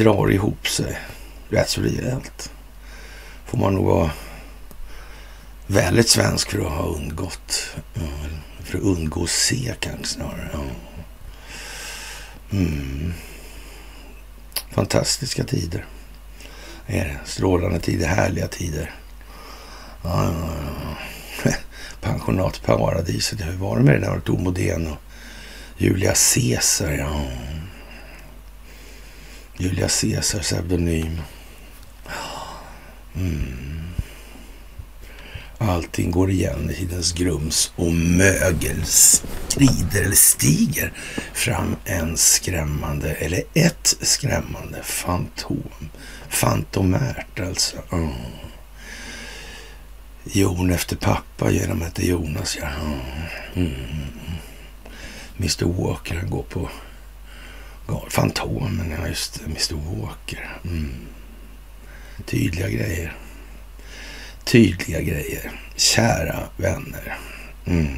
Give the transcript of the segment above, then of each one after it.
drar ihop sig rätt så rejält. Får man nog vara väldigt svensk för att ha undgått. För att undgå att se kanske snarare. Ja. Mm. Fantastiska tider. Är det. Strålande tider, härliga tider. Ja, ja, ja. Pensionatparadiset. Hur var det med det där Tor Modén och Julia Caesar? Ja. Julia Caesars pseudonym. Mm. Allting går igen i tidens grums och mögel skrider eller stiger fram en skrämmande, eller ett skrämmande fantom. Fantomärt alltså. Mm. Jon efter pappa genom att det Jonas. Ja. Mm. mm. mm. Mr Walker, han går på Fantomen, ja just det. Mr Walker. Mm. Tydliga grejer. Tydliga grejer. Kära vänner. Mm.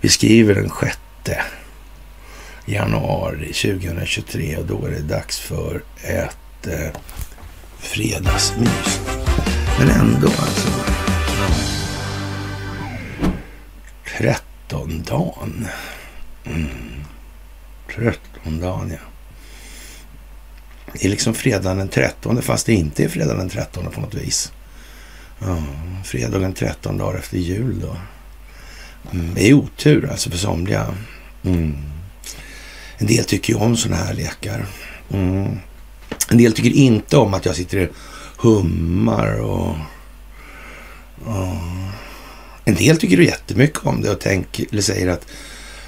Vi skriver den sjätte januari 2023 och då är det dags för ett eh, fredagsmys. Men ändå alltså. Trettondagen. Mm om dagen, ja. Det är liksom fredagen den trettonde fast det inte är fredagen den trettonde på något vis. Ja, fredagen 13 dagar efter jul då. Mm, det är otur alltså för somliga. Mm. En del tycker ju om sådana här lekar. Mm. En del tycker inte om att jag sitter och hummar och... och en del tycker jättemycket om det och tänker, eller säger att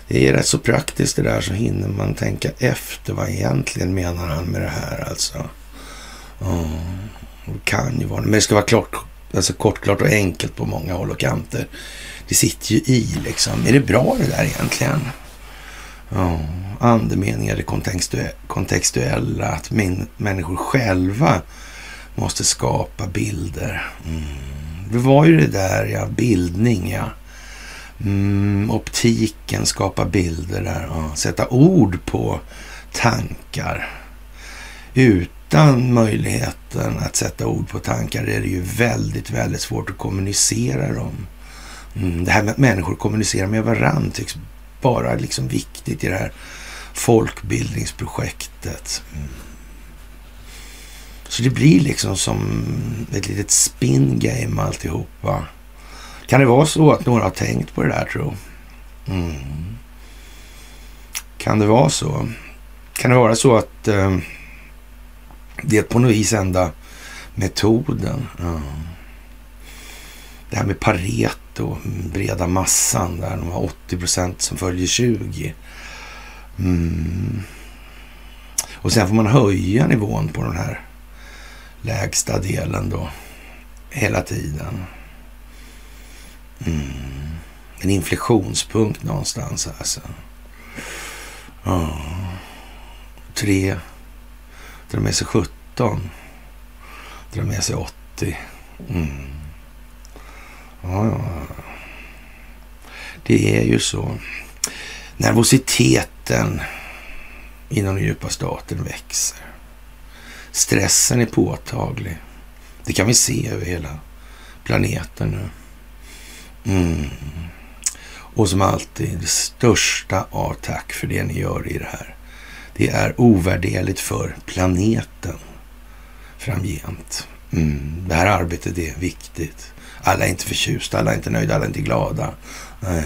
det är rätt så praktiskt det där så hinner man tänka efter vad egentligen menar han med det här alltså. Ja, det kan ju vara Men det ska vara klart, alltså kortklart och enkelt på många håll och kanter. Det sitter ju i liksom. Är det bra det där egentligen? Ja, andemeningar det kontextuella, att min, människor själva måste skapa bilder. Mm. Det var ju det där, ja, bildning, ja. Mm, optiken, skapa bilder där. Ja. Sätta ord på tankar. Utan möjligheten att sätta ord på tankar är det ju väldigt, väldigt svårt att kommunicera dem. Mm, det här med att människor kommunicerar med varandra tycks bara liksom viktigt i det här folkbildningsprojektet. Mm. Så det blir liksom som ett litet spin game alltihopa. Kan det vara så att några har tänkt på det där tro? Mm. Kan det vara så? Kan det vara så att eh, det är på något vis enda metoden? Ja. Det här med Pareto, breda massan, där de har 80 procent som följer 20. Mm. Och sen får man höja nivån på den här lägsta delen då hela tiden. Mm. En inflektionspunkt någonstans alltså. Ja. Tre drar med sig 17. Drar med sig 80. Mm. Ja, ja. Det är ju så. Nervositeten inom den djupa staten växer. Stressen är påtaglig. Det kan vi se över hela planeten nu. Mm. Och som alltid, det största av tack för det ni gör i det här. Det är ovärderligt för planeten framgent. Mm. Det här arbetet är viktigt. Alla är inte förtjusta, alla är inte nöjda, alla är inte glada. Nej.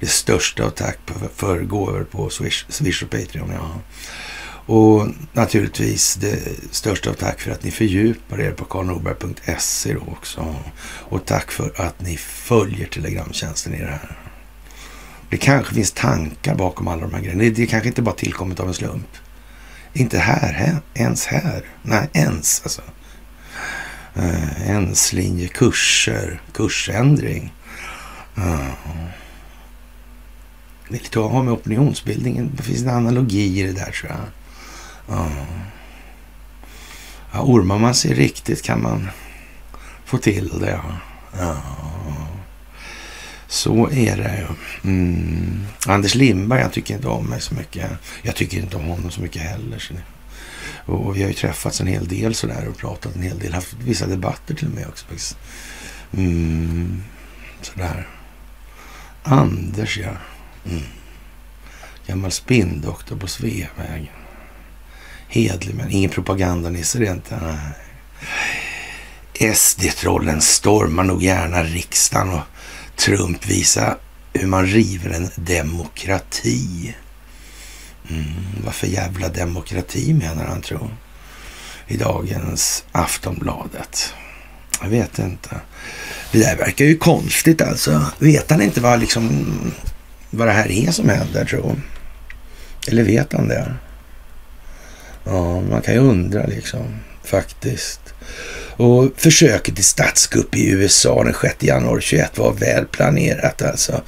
Det största av tack för gåvor på Swish, Swish och Patreon. Ja. Och naturligtvis det största av tack för att ni fördjupar er på karlnorberg.se också. Och tack för att ni följer Telegramtjänsten i det här. Det kanske finns tankar bakom alla de här grejerna. Det, det kanske inte bara tillkommit av en slump. Inte här, här ens här. Nej, ens alltså. Eh, uh, ens linje, kurser, kursändring. Uh. Det är lite att ha med opinionsbildningen. Det finns en analogi i det där tror jag. Ja. ja, ormar man sig riktigt kan man få till det. Ja. ja. Så är det ju. Mm. Anders Lindberg, han tycker inte om mig så mycket. Jag tycker inte om honom så mycket heller. Så och vi har ju träffats en hel del sådär och pratat en hel del. Haft vissa debatter till och med också. Mm. Sådär. Anders, ja. Mm. Gammal spinndoktor på Sveavägen. Hedlig, men ingen propagandanisse det inte. Eh. SD-trollen stormar nog gärna riksdagen och Trump visar hur man river en demokrati. Mm, vad för jävla demokrati menar han tror I dagens Aftonbladet. Jag vet inte. Det där verkar ju konstigt alltså. Vet han inte vad, liksom, vad det här är som händer tro? Eller vet han det? Ja, man kan ju undra liksom faktiskt. Och försöket till statskupp i USA den 6 januari 21 var väl planerat alltså.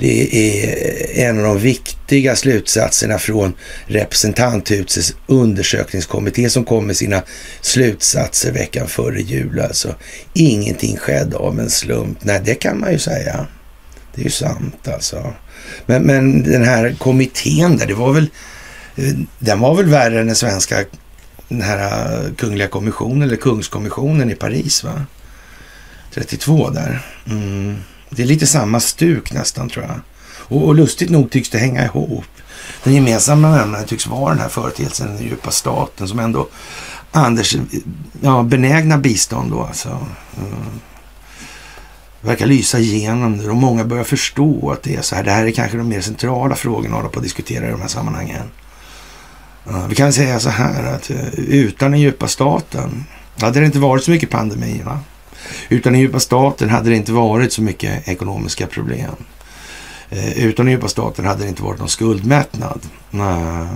Det är en av de viktiga slutsatserna från representanthusets undersökningskommitté som kom med sina slutsatser veckan före jul. Alltså, ingenting skedde av en slump. Nej, det kan man ju säga. Det är ju sant alltså. Men, men den här kommittén där, det var väl, den var väl värre än den svenska den här äh, kungliga kommissionen eller kungskommissionen i Paris va? 32 där. Mm. Det är lite samma stuk nästan tror jag. Och, och lustigt nog tycks det hänga ihop. Den gemensamma nämnaren tycks vara den här företeelsen, den djupa staten som ändå Anders ja, benägna bistånd då alltså. Mm. Verkar lysa igenom det och många börjar förstå att det är så här. Det här är kanske de mer centrala frågorna att hålla på att diskutera i de här sammanhangen. Ja, vi kan säga så här att eh, utan den djupa staten hade det inte varit så mycket pandemi. Va? Utan den djupa staten hade det inte varit så mycket ekonomiska problem. Eh, utan den djupa staten hade det inte varit någon skuldmättnad. Nej.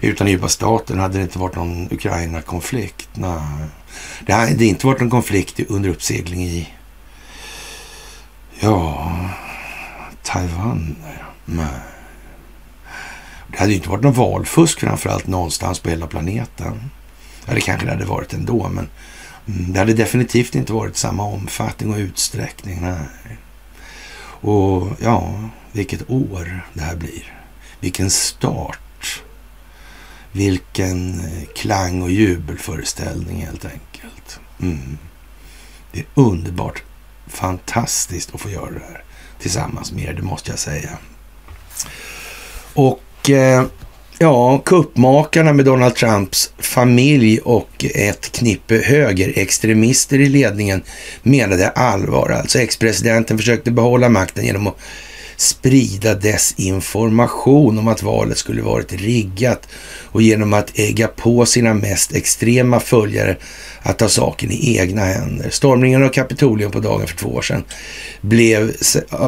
Utan den djupa staten hade det inte varit någon Ukraina-konflikt. Nej. Det hade inte varit någon konflikt under uppsegling i ja, Taiwan. Nej. Det hade ju inte varit någon valfusk framförallt någonstans på hela planeten. Eller kanske det hade varit ändå, men det hade definitivt inte varit samma omfattning och utsträckning. Nej. Och ja, vilket år det här blir. Vilken start. Vilken eh, klang och jubelföreställning helt enkelt. Mm. Det är underbart fantastiskt att få göra det här tillsammans med er, det måste jag säga. Och Eh, ja, kuppmakarna med Donald Trumps familj och ett knippe högerextremister i ledningen menade allvar. Alltså ex-presidenten försökte behålla makten genom att sprida desinformation om att valet skulle varit riggat och genom att ägga på sina mest extrema följare att ta saken i egna händer. Stormningen av Kapitolium på dagen för två år sedan blev,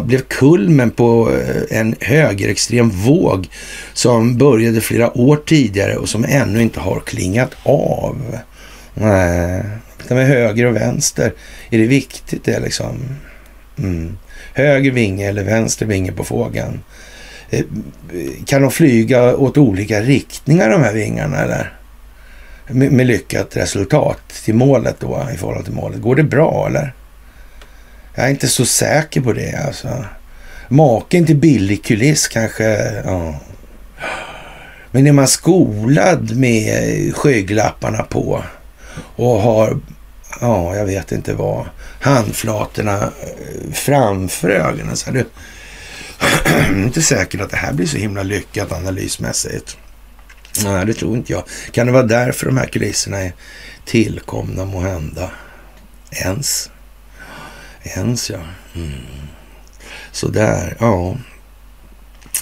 blev kulmen på eh, en högerextrem våg som började flera år tidigare och som ännu inte har klingat av. Nej, med höger och vänster är det viktigt det liksom. Mm. Höger vinge eller vänster vinge på fågeln. Eh, kan de flyga åt olika riktningar de här vingarna eller? Med, med lyckat resultat till målet då i förhållande till målet. Går det bra eller? Jag är inte så säker på det alltså. Maken till billig kuliss kanske, ja. Men är man skolad med skygglapparna på och har, ja, jag vet inte vad, handflatorna eh, framför ögonen. Så är inte säkert att det här blir så himla lyckat analysmässigt. Nej, det tror inte jag. Kan det vara därför de här kulisserna är tillkomna må hända? Ens. Ens, ja. Mm. Sådär, ja.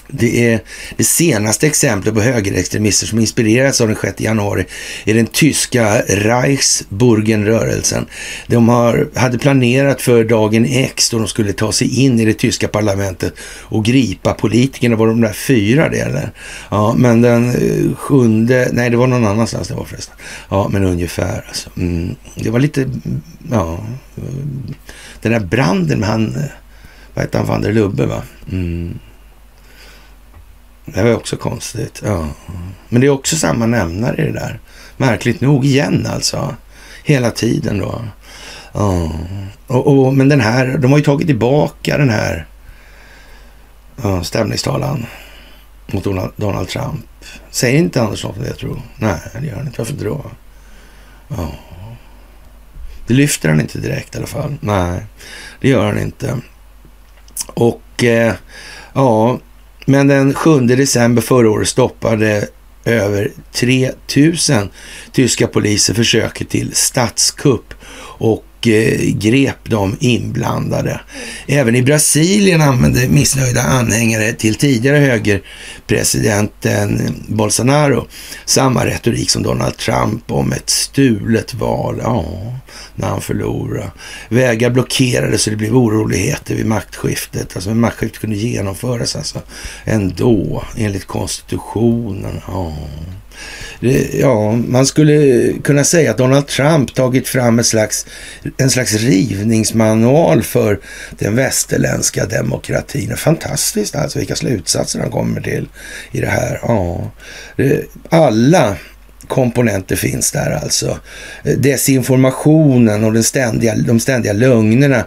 Det är det senaste exemplet på högerextremister som inspirerats av den 6 januari är den tyska Reichsburgenrörelsen. De har, hade planerat för dagen X då de skulle ta sig in i det tyska parlamentet och gripa politikerna. Var de där fyra det eller? Ja, men den eh, sjunde, nej det var någon annanstans det var förresten. Ja, men ungefär alltså. Mm. Det var lite, ja, den där branden med han, eh, vad hette han, van der Lubbe va? Mm. Det var också konstigt. Ja. Men det är också samma nämnare i det där. Märkligt nog igen alltså. Hela tiden då. Ja. Och, och, men den här, de har ju tagit tillbaka den här ja, stämningstalan mot Donald Trump. Säger inte Anders något om det, tror Nej, det gör han inte. Varför då? Ja. Det lyfter han inte direkt i alla fall. Nej, det gör han inte. Och eh, ja, men den 7 december förra året stoppade över 3000 tyska poliser försöket till statskupp. Och Eh, grep de inblandade. Även i Brasilien använde missnöjda anhängare till tidigare högerpresidenten Bolsonaro samma retorik som Donald Trump om ett stulet val. Ja, när han förlorade. Vägar blockerades så det blev oroligheter vid maktskiftet. Alltså maktskiftet kunde genomföras alltså ändå enligt konstitutionen. Ja. Ja, man skulle kunna säga att Donald Trump tagit fram en slags, en slags rivningsmanual för den västerländska demokratin. Fantastiskt alltså vilka slutsatser han kommer till i det här. Ja, alla komponenter finns där alltså. Eh, desinformationen och den ständiga, de ständiga lögnerna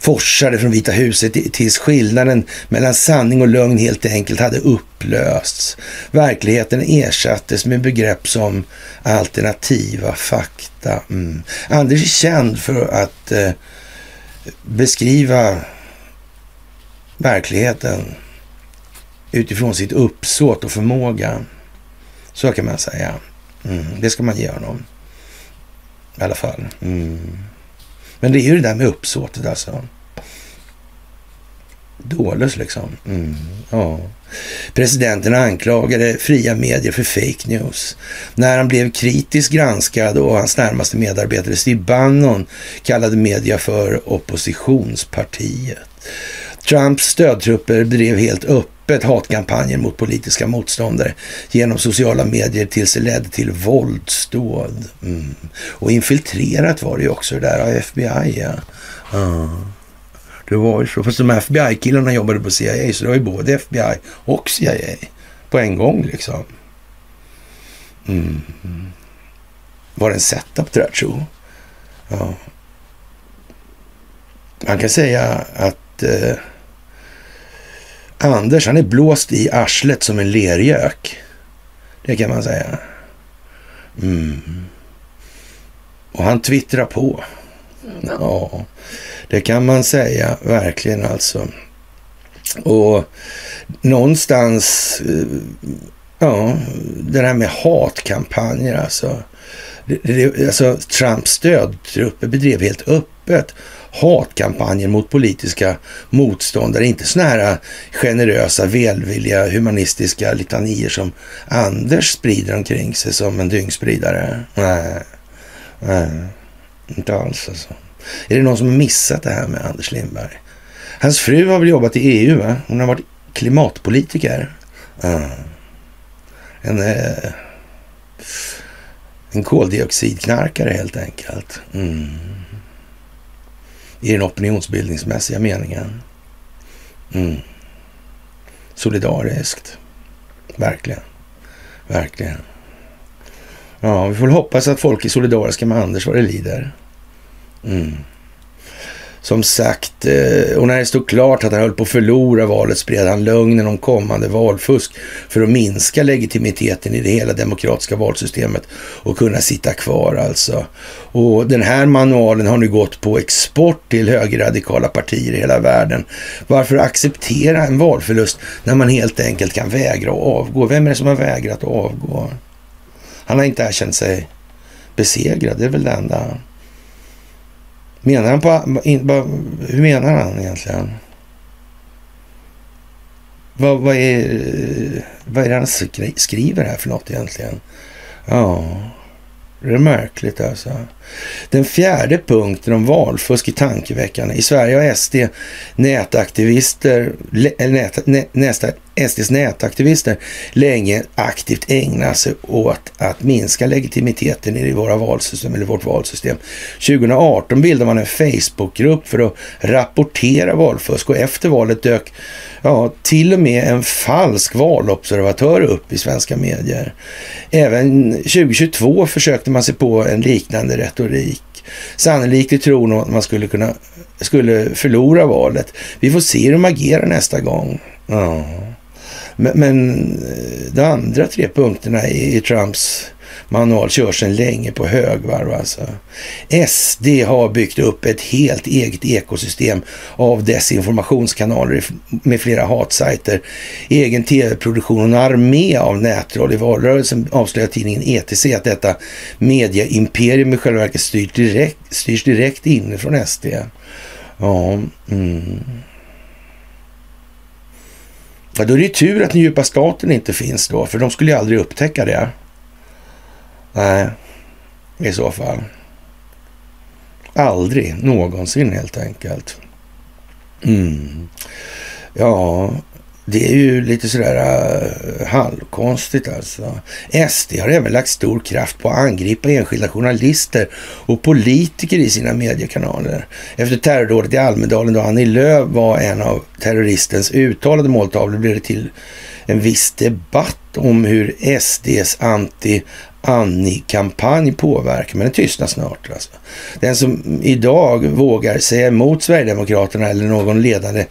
forsade från Vita huset tills skillnaden mellan sanning och lögn helt enkelt hade upplösts. Verkligheten ersattes med begrepp som alternativa fakta. Mm. Anders är känd för att eh, beskriva verkligheten utifrån sitt uppsåt och förmåga. Så kan man säga. Mm, det ska man ge honom. I alla fall. Mm. Men det är ju det där med uppsåtet alltså. Dålös liksom. Mm, ja. Presidenten anklagade fria medier för fake news. När han blev kritiskt granskad och hans närmaste medarbetare Steve Bannon kallade media för oppositionspartiet. Trumps stödtrupper drev helt öppet hatkampanjer mot politiska motståndare genom sociala medier tills det ledde till våldsdåd. Mm. Och infiltrerat var det ju också det där av FBI. Ja. Ah. Det var ju så. Fast de FBI-killarna jobbade på CIA, så det var ju både FBI och CIA på en gång liksom. Mm. Var det en setup tror jag, tro. Ja. Man kan säga att eh, Anders, han är blåst i arslet som en lergök. Det kan man säga. Mm. Och han twittrar på. Ja, det kan man säga verkligen alltså. Och någonstans, eh, ja, det här med hatkampanjer alltså. Det, det, alltså Trumps stödtrupper bedrev helt öppet hatkampanjer mot politiska motståndare. Inte sådana här äh, generösa, välvilliga, humanistiska litanier som Anders sprider omkring sig som en dyngspridare. Nej, nej inte alls alltså. Är det någon som har missat det här med Anders Lindberg? Hans fru har väl jobbat i EU, va? Hon har varit klimatpolitiker. Mm. En, eh, en koldioxidknarkare helt enkelt. Mm i den opinionsbildningsmässiga meningen. Mm. Solidariskt. Verkligen. Verkligen. Ja, vi får hoppas att folk är solidariska med Anders vad det lider. Mm. Som sagt, eh, och när det stod klart att han höll på att förlora valet spred han lögnen om kommande valfusk för att minska legitimiteten i det hela demokratiska valsystemet och kunna sitta kvar alltså. Och den här manualen har nu gått på export till högerradikala partier i hela världen. Varför acceptera en valförlust när man helt enkelt kan vägra att avgå? Vem är det som har vägrat att avgå? Han har inte erkänt sig besegrad, det är väl det enda. Menar han på... In, ba, hur menar han egentligen? Vad, vad, är, vad är det han skriver här för något egentligen? Ja, det är märkligt alltså. Den fjärde punkten om valfusk i tankeveckan. I Sverige har SD nätaktivister, nät, nästa, SDs nätaktivister länge aktivt ägnat sig åt att minska legitimiteten i våra valsystem, eller vårt valsystem. 2018 bildade man en Facebookgrupp för att rapportera valfusk och efter valet dök ja, till och med en falsk valobservatör upp i svenska medier. Även 2022 försökte man sig på en liknande retorik. Sannolikt i tron att man skulle kunna skulle förlora valet. Vi får se hur de agerar nästa gång. Ja. Men, men eh, de andra tre punkterna i Trumps manual körs sedan länge på högvarv alltså. SD har byggt upp ett helt eget ekosystem av desinformationskanaler med flera hatsajter, egen tv-produktion och en armé av nätroll. I valrörelsen avslöjade tidningen ETC att detta mediaimperium i själva verket styrs direkt, styrs direkt inifrån SD. Ja, mm. Ja, då är det tur att den djupa staten inte finns då, för de skulle ju aldrig upptäcka det. Nej, i så fall. Aldrig någonsin helt enkelt. Mm. Ja, det är ju lite sådär uh, halvkonstigt alltså. SD har även lagt stor kraft på att angripa enskilda journalister och politiker i sina mediekanaler. Efter terrordådet i Almedalen då Annie Lööf var en av terroristens uttalade måltavlor blev det till en viss debatt om hur SDs anti Annie-kampanj påverkar, men den tystnar snart. Alltså. Den som idag vågar säga emot Sverigedemokraterna eller någon ledande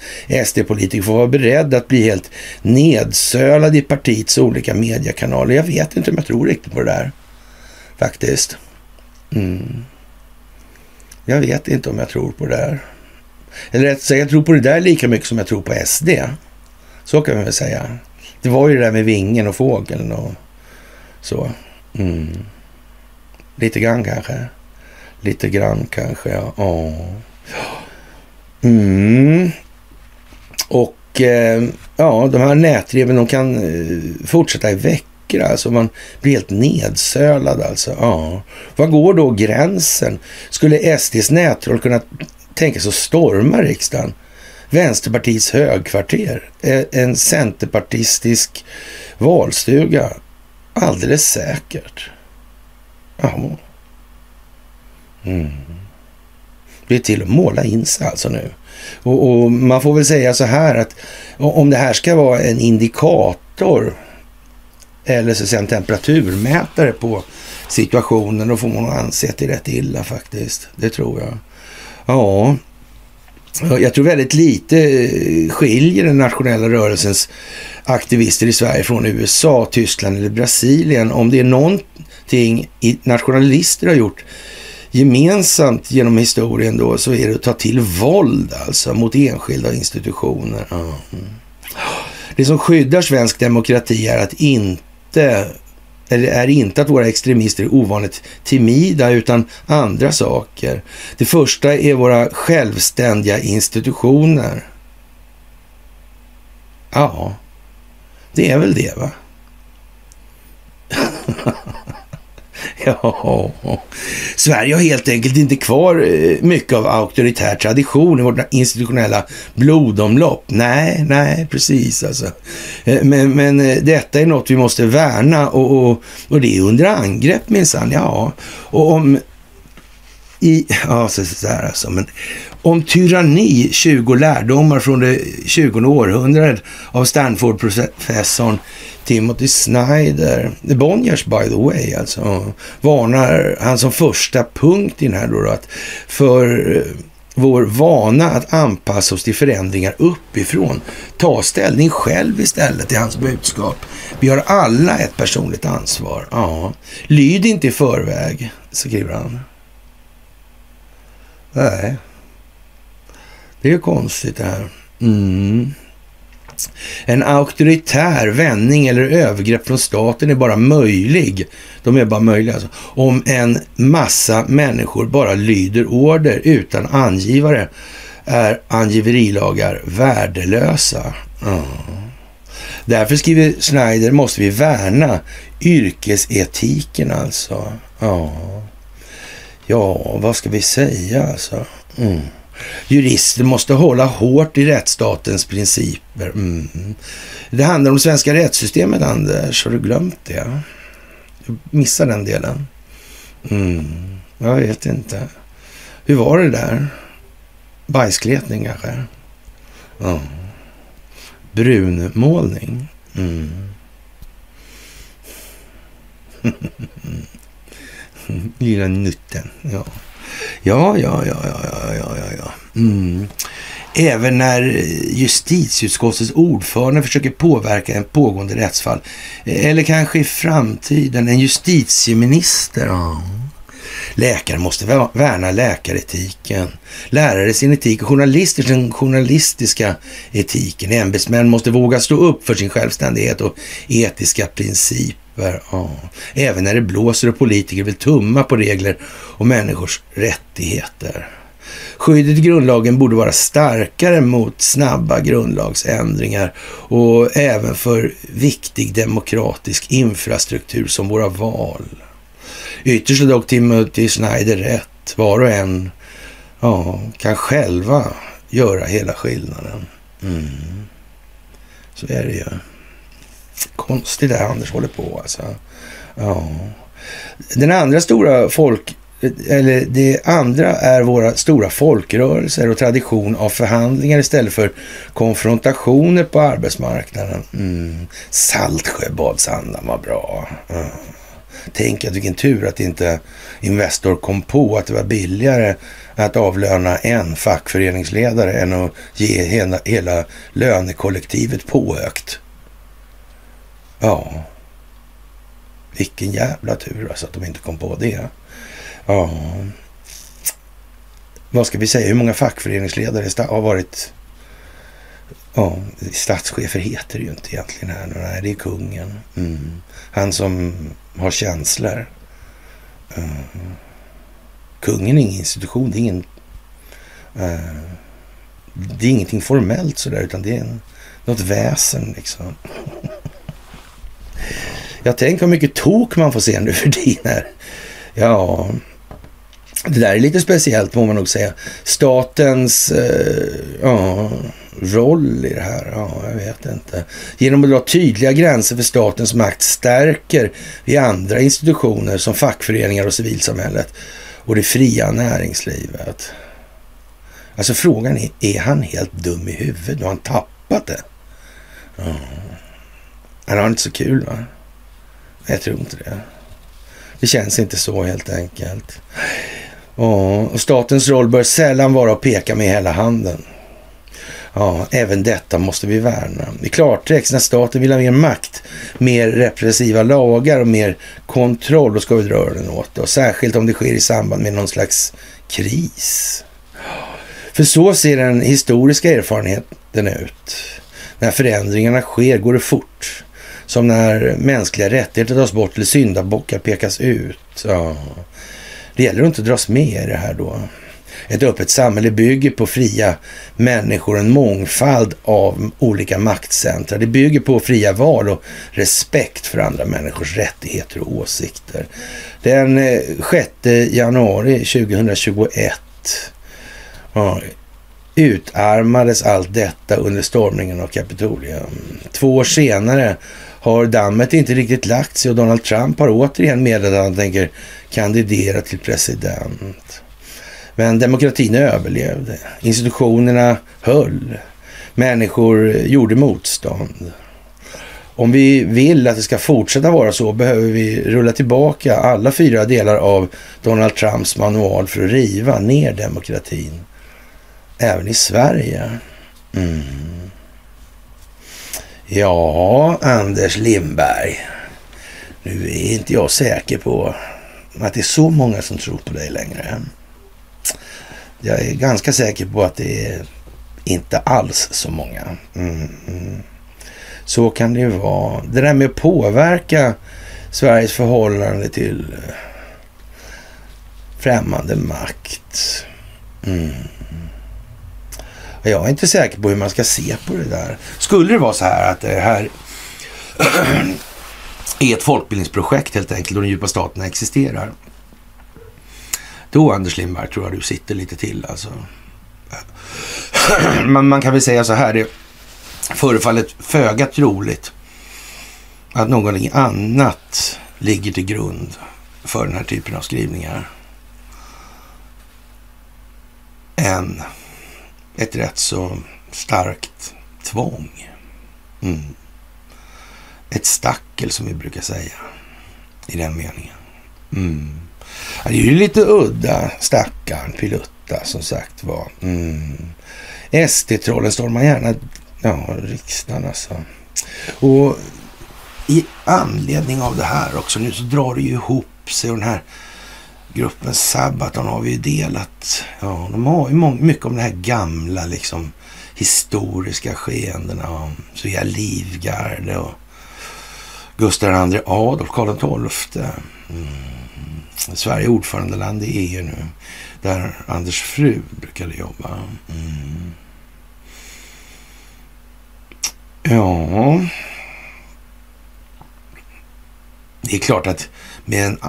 SD-politiker får vara beredd att bli helt nedsölad i partiets olika mediekanaler. Jag vet inte om jag tror riktigt på det där, faktiskt. Mm. Jag vet inte om jag tror på det där. Eller rätt sagt, jag tror på det där lika mycket som jag tror på SD. Så kan man väl säga. Det var ju det där med vingen och fågeln och så. Mm. Lite grann kanske. Lite grann kanske, ja. Oh. Mm. Och eh, ja, de här nätreven de kan eh, fortsätta i veckor. Alltså man blir helt nedsölad alltså. Ja. Var går då gränsen? Skulle SDs nätroll kunna tänka sig att storma riksdagen? Vänsterpartiets högkvarter? Eh, en centerpartistisk valstuga? Alldeles säkert. Ja. Mm. Det är till att måla in sig alltså nu. Och, och, man får väl säga så här att om det här ska vara en indikator eller så att säga en temperaturmätare på situationen, då får man anse att det är rätt illa faktiskt. Det tror jag. Ja, jag tror väldigt lite skiljer den nationella rörelsens aktivister i Sverige från USA, Tyskland eller Brasilien. Om det är någonting nationalister har gjort gemensamt genom historien då så är det att ta till våld alltså mot enskilda institutioner. Mm. Det som skyddar svensk demokrati är att inte eller är inte att våra extremister är ovanligt timida utan andra saker. Det första är våra självständiga institutioner. Ja, det är väl det va? ja, Sverige har helt enkelt inte kvar eh, mycket av auktoritär tradition i vårt institutionella blodomlopp. Nej, nej, precis alltså. Eh, men, men eh, detta är något vi måste värna och, och, och det är under angrepp minsann. Ja, och om i, ja, så, så där alltså, men om tyranni, 20 lärdomar från det 20 århundradet av Stanford-professorn Timothy Snyder, Bonniers by the way, alltså, varnar han som första punkt i den här då, att för eh, vår vana att anpassa oss till förändringar uppifrån. Ta ställning själv istället i hans budskap. Vi har alla ett personligt ansvar. Ja. Lyd inte i förväg, skriver han. Nej. Det är konstigt det här. Mm. En auktoritär vändning eller övergrepp från staten är bara möjlig. De är bara möjliga alltså. Om en massa människor bara lyder order utan angivare är angiverilagar värdelösa. Mm. Därför skriver Schneider måste vi värna yrkesetiken alltså. Ja, ja vad ska vi säga alltså? Mm. Jurister måste hålla hårt i rättsstatens principer. Mm. Det handlar om svenska rättssystemet, Anders. Har du glömt det? Du missar den delen. Mm. Jag vet inte. Hur var det där? Bajskletning kanske? Ja. Brunmålning? Mm. Lilla nutten, ja. Ja, ja, ja, ja, ja, ja, ja. Mm. Även när justitieutskottets ordförande försöker påverka en pågående rättsfall. Eller kanske i framtiden en justitieminister. Ja. Läkare måste värna läkaretiken. Lärare sin etik och journalister sin journalistiska etiken. Ämbetsmän måste våga stå upp för sin självständighet och etiska principer. Ja. Även när det blåser och politiker vill tumma på regler och människors rättigheter. Skyddet i grundlagen borde vara starkare mot snabba grundlagsändringar och även för viktig demokratisk infrastruktur som våra val. Ytterst är dock Timothy Schneider rätt. Var och en ja, kan själva göra hela skillnaden. Mm. Så är det ju. Konstigt det här Anders håller på alltså. Ja. Den andra stora folk eller det andra är våra stora folkrörelser och tradition av förhandlingar istället för konfrontationer på arbetsmarknaden. Mm. Saltsjöbadsandan var bra. Mm. Tänk att vilken tur att inte Investor kom på att det var billigare att avlöna en fackföreningsledare än att ge hela, hela lönekollektivet påökt. Ja, vilken jävla tur alltså att de inte kom på det. Ja, vad ska vi säga? Hur många fackföreningsledare har varit Ja, statschefer heter det ju inte egentligen här. Nej, det är kungen. Mm. Han som har känslor. Mm. kungen är ingen institution. Det är, ingen, uh, det är ingenting formellt sådär, utan det är en, något väsen liksom. Jag tänker hur mycket tok man får se nu för tiden. Ja, det där är lite speciellt må man nog säga. Statens eh, ja, roll i det här? Ja, jag vet inte. Genom att dra tydliga gränser för statens makt stärker vi andra institutioner som fackföreningar och civilsamhället och det fria näringslivet. Alltså frågan är, är han helt dum i huvudet? Har han tappat det? Ja. Han har inte så kul va? Jag tror inte det. Det känns inte så helt enkelt. och statens roll bör sällan vara att peka med hela handen. Ja, även detta måste vi värna. I klartext, när staten vill ha mer makt, mer repressiva lagar och mer kontroll, då ska vi dra öronen åt det. Och särskilt om det sker i samband med någon slags kris. För så ser den historiska erfarenheten ut. När förändringarna sker går det fort. Som när mänskliga rättigheter tas bort eller syndabockar pekas ut. Ja. Det gäller att inte dras med i det här då. Ett öppet samhälle bygger på fria människor, en mångfald av olika maktcentra. Det bygger på fria val och respekt för andra människors rättigheter och åsikter. Den eh, 6 januari 2021 ja, utarmades allt detta under stormningen av Kapitolium. Två år senare har dammet inte riktigt lagt sig och Donald Trump har återigen meddelat att han tänker kandidera till president. Men demokratin överlevde. Institutionerna höll. Människor gjorde motstånd. Om vi vill att det ska fortsätta vara så behöver vi rulla tillbaka alla fyra delar av Donald Trumps manual för att riva ner demokratin. Även i Sverige. Mm. Ja, Anders Lindberg. Nu är inte jag säker på att det är så många som tror på dig längre. Jag är ganska säker på att det är inte alls så många. Mm. mm. Så kan det ju vara. Det där med att påverka Sveriges förhållande till eh, främmande makt. Mm. Jag är inte säker på hur man ska se på det där. Skulle det vara så här att det här är ett folkbildningsprojekt helt enkelt och den djupa staten existerar. Då, Anders Lindberg, tror jag du sitter lite till alltså. Man, man kan väl säga så här, det förefaller föga troligt att någonting annat ligger till grund för den här typen av skrivningar än ett rätt så starkt tvång. Mm. Ett stackel som vi brukar säga i den meningen. Mm. Ja, det är ju lite udda, stackarn Pilutta som sagt var. Mm. SD-trollen stormar gärna ja, riksdagen alltså. Och i anledning av det här också nu så drar det ju ihop sig och den här gruppen Sabaton har vi ju delat. Ja, de har ju mycket om de här gamla liksom historiska skeendena Svea Livgarde och Gustav II Adolf, Karl XII. Mm. Sverige är ordförandeland i EU nu, där Anders fru brukade jobba. Mm. Ja... Det är klart att med en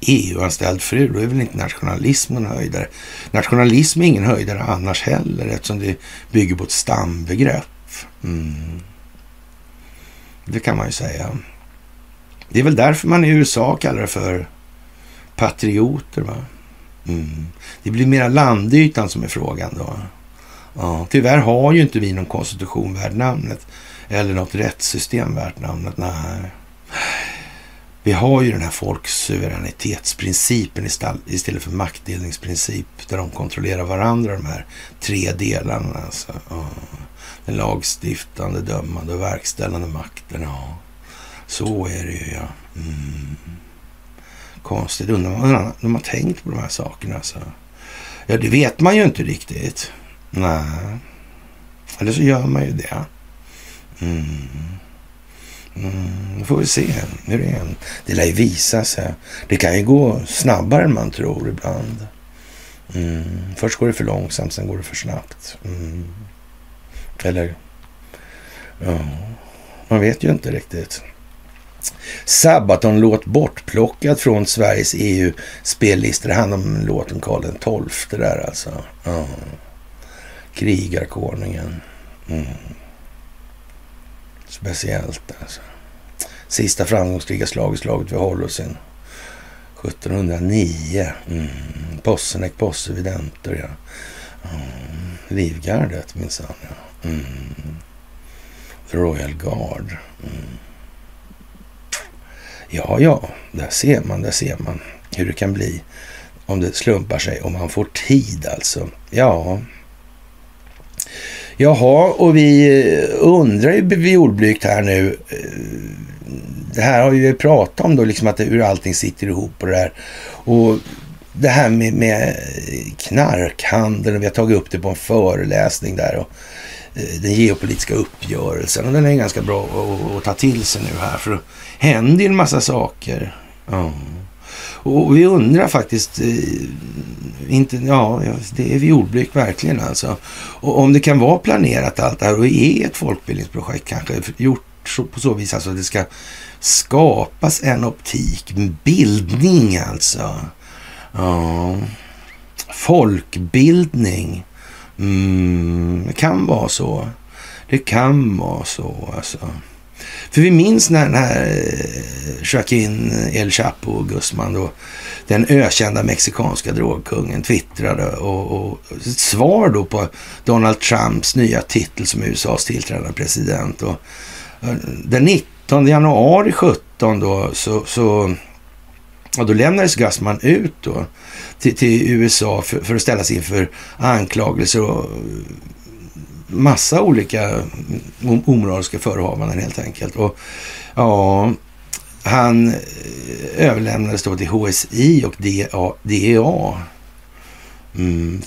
EU-anställd fru, då är väl inte nationalism en höjdare. Nationalism är ingen höjdare annars heller eftersom det bygger på ett stambegrepp. Mm. Det kan man ju säga. Det är väl därför man i USA kallar det för patrioter. Va? Mm. Det blir mera landytan som är frågan då. Ja, tyvärr har ju inte vi någon konstitution värd namnet eller något rättssystem värt namnet. Nej. Vi har ju den här folksuveränitetsprincipen istället för maktdelningsprincip där de kontrollerar varandra, de här tre delarna. Alltså. Den lagstiftande, dömande och verkställande makten. Ja. Så är det ju, ja. Mm. Konstigt. Undrar om de har tänkt på de här sakerna. Alltså. Ja, det vet man ju inte riktigt. Nej. Eller så gör man ju det. Mm. Mm, får vi se hur det är. Det lär ju visa sig. Det kan ju gå snabbare än man tror ibland. Mm. Först går det för långsamt, sen går det för snabbt. Mm. Eller, ja, man vet ju inte riktigt. Sabaton-låt bortplockad från Sveriges EU-spellistor. Det handlar om låten Karl XII där alltså. Ja. Krigarkonungen. Mm. Speciellt alltså. Sista framgångsrika slaget, slaget vid Holocen. 1709. Mm. Possenek, possevidenter, ja. Mm. Livgardet minsann, ja. Mm. Royal Guard. Mm. Ja, ja, där ser man, där ser man hur det kan bli om det slumpar sig, om man får tid alltså. Ja, Jaha, och vi eh, undrar ju jordblygt här nu. Eh, det här har vi ju pratat om då, liksom att hur allting sitter ihop och det här. Och det här med, med knarkhandeln, och vi har tagit upp det på en föreläsning där. Och eh, den geopolitiska uppgörelsen. Och den är ganska bra att, att ta till sig nu här. För det händer ju en massa saker. Ja. Och vi undrar faktiskt, eh, inte, ja, det är jordbruk verkligen alltså. Och om det kan vara planerat allt det här och är ett folkbildningsprojekt kanske gjort på så vis alltså att det ska skapas en optik, bildning alltså. Ja. Folkbildning. Mm, det kan vara så. Det kan vara så alltså. För vi minns när den här eh, Joaquin eh, El Chapo Guzman då, den ökända mexikanska drogkungen twittrade och, och ett svar då på Donald Trumps nya titel som USAs tillträdande president. Och, den 19 januari 17 då så, så ja, då lämnades Gassman ut då till, till USA för, för, att ställas inför anklagelser och massa olika omoraliska förehavanden helt enkelt. Och ja, han eh, överlämnades då till HSI och DA, DEA. Mm,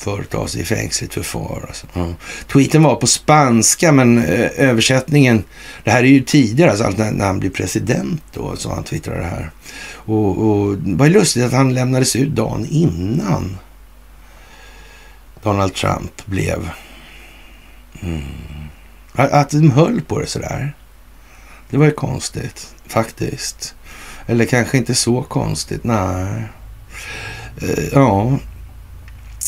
sig i fängsligt förfar. Alltså. Ja. Tweeten var på spanska, men eh, översättningen... Det här är ju tidigare, alltså när, han blev president då, så han twittrade det här. Och, och det var ju lustigt att han lämnades ut dagen innan Donald Trump blev Mm. Att de höll på det sådär. Det var ju konstigt faktiskt. Eller kanske inte så konstigt, nej. Eh, ja.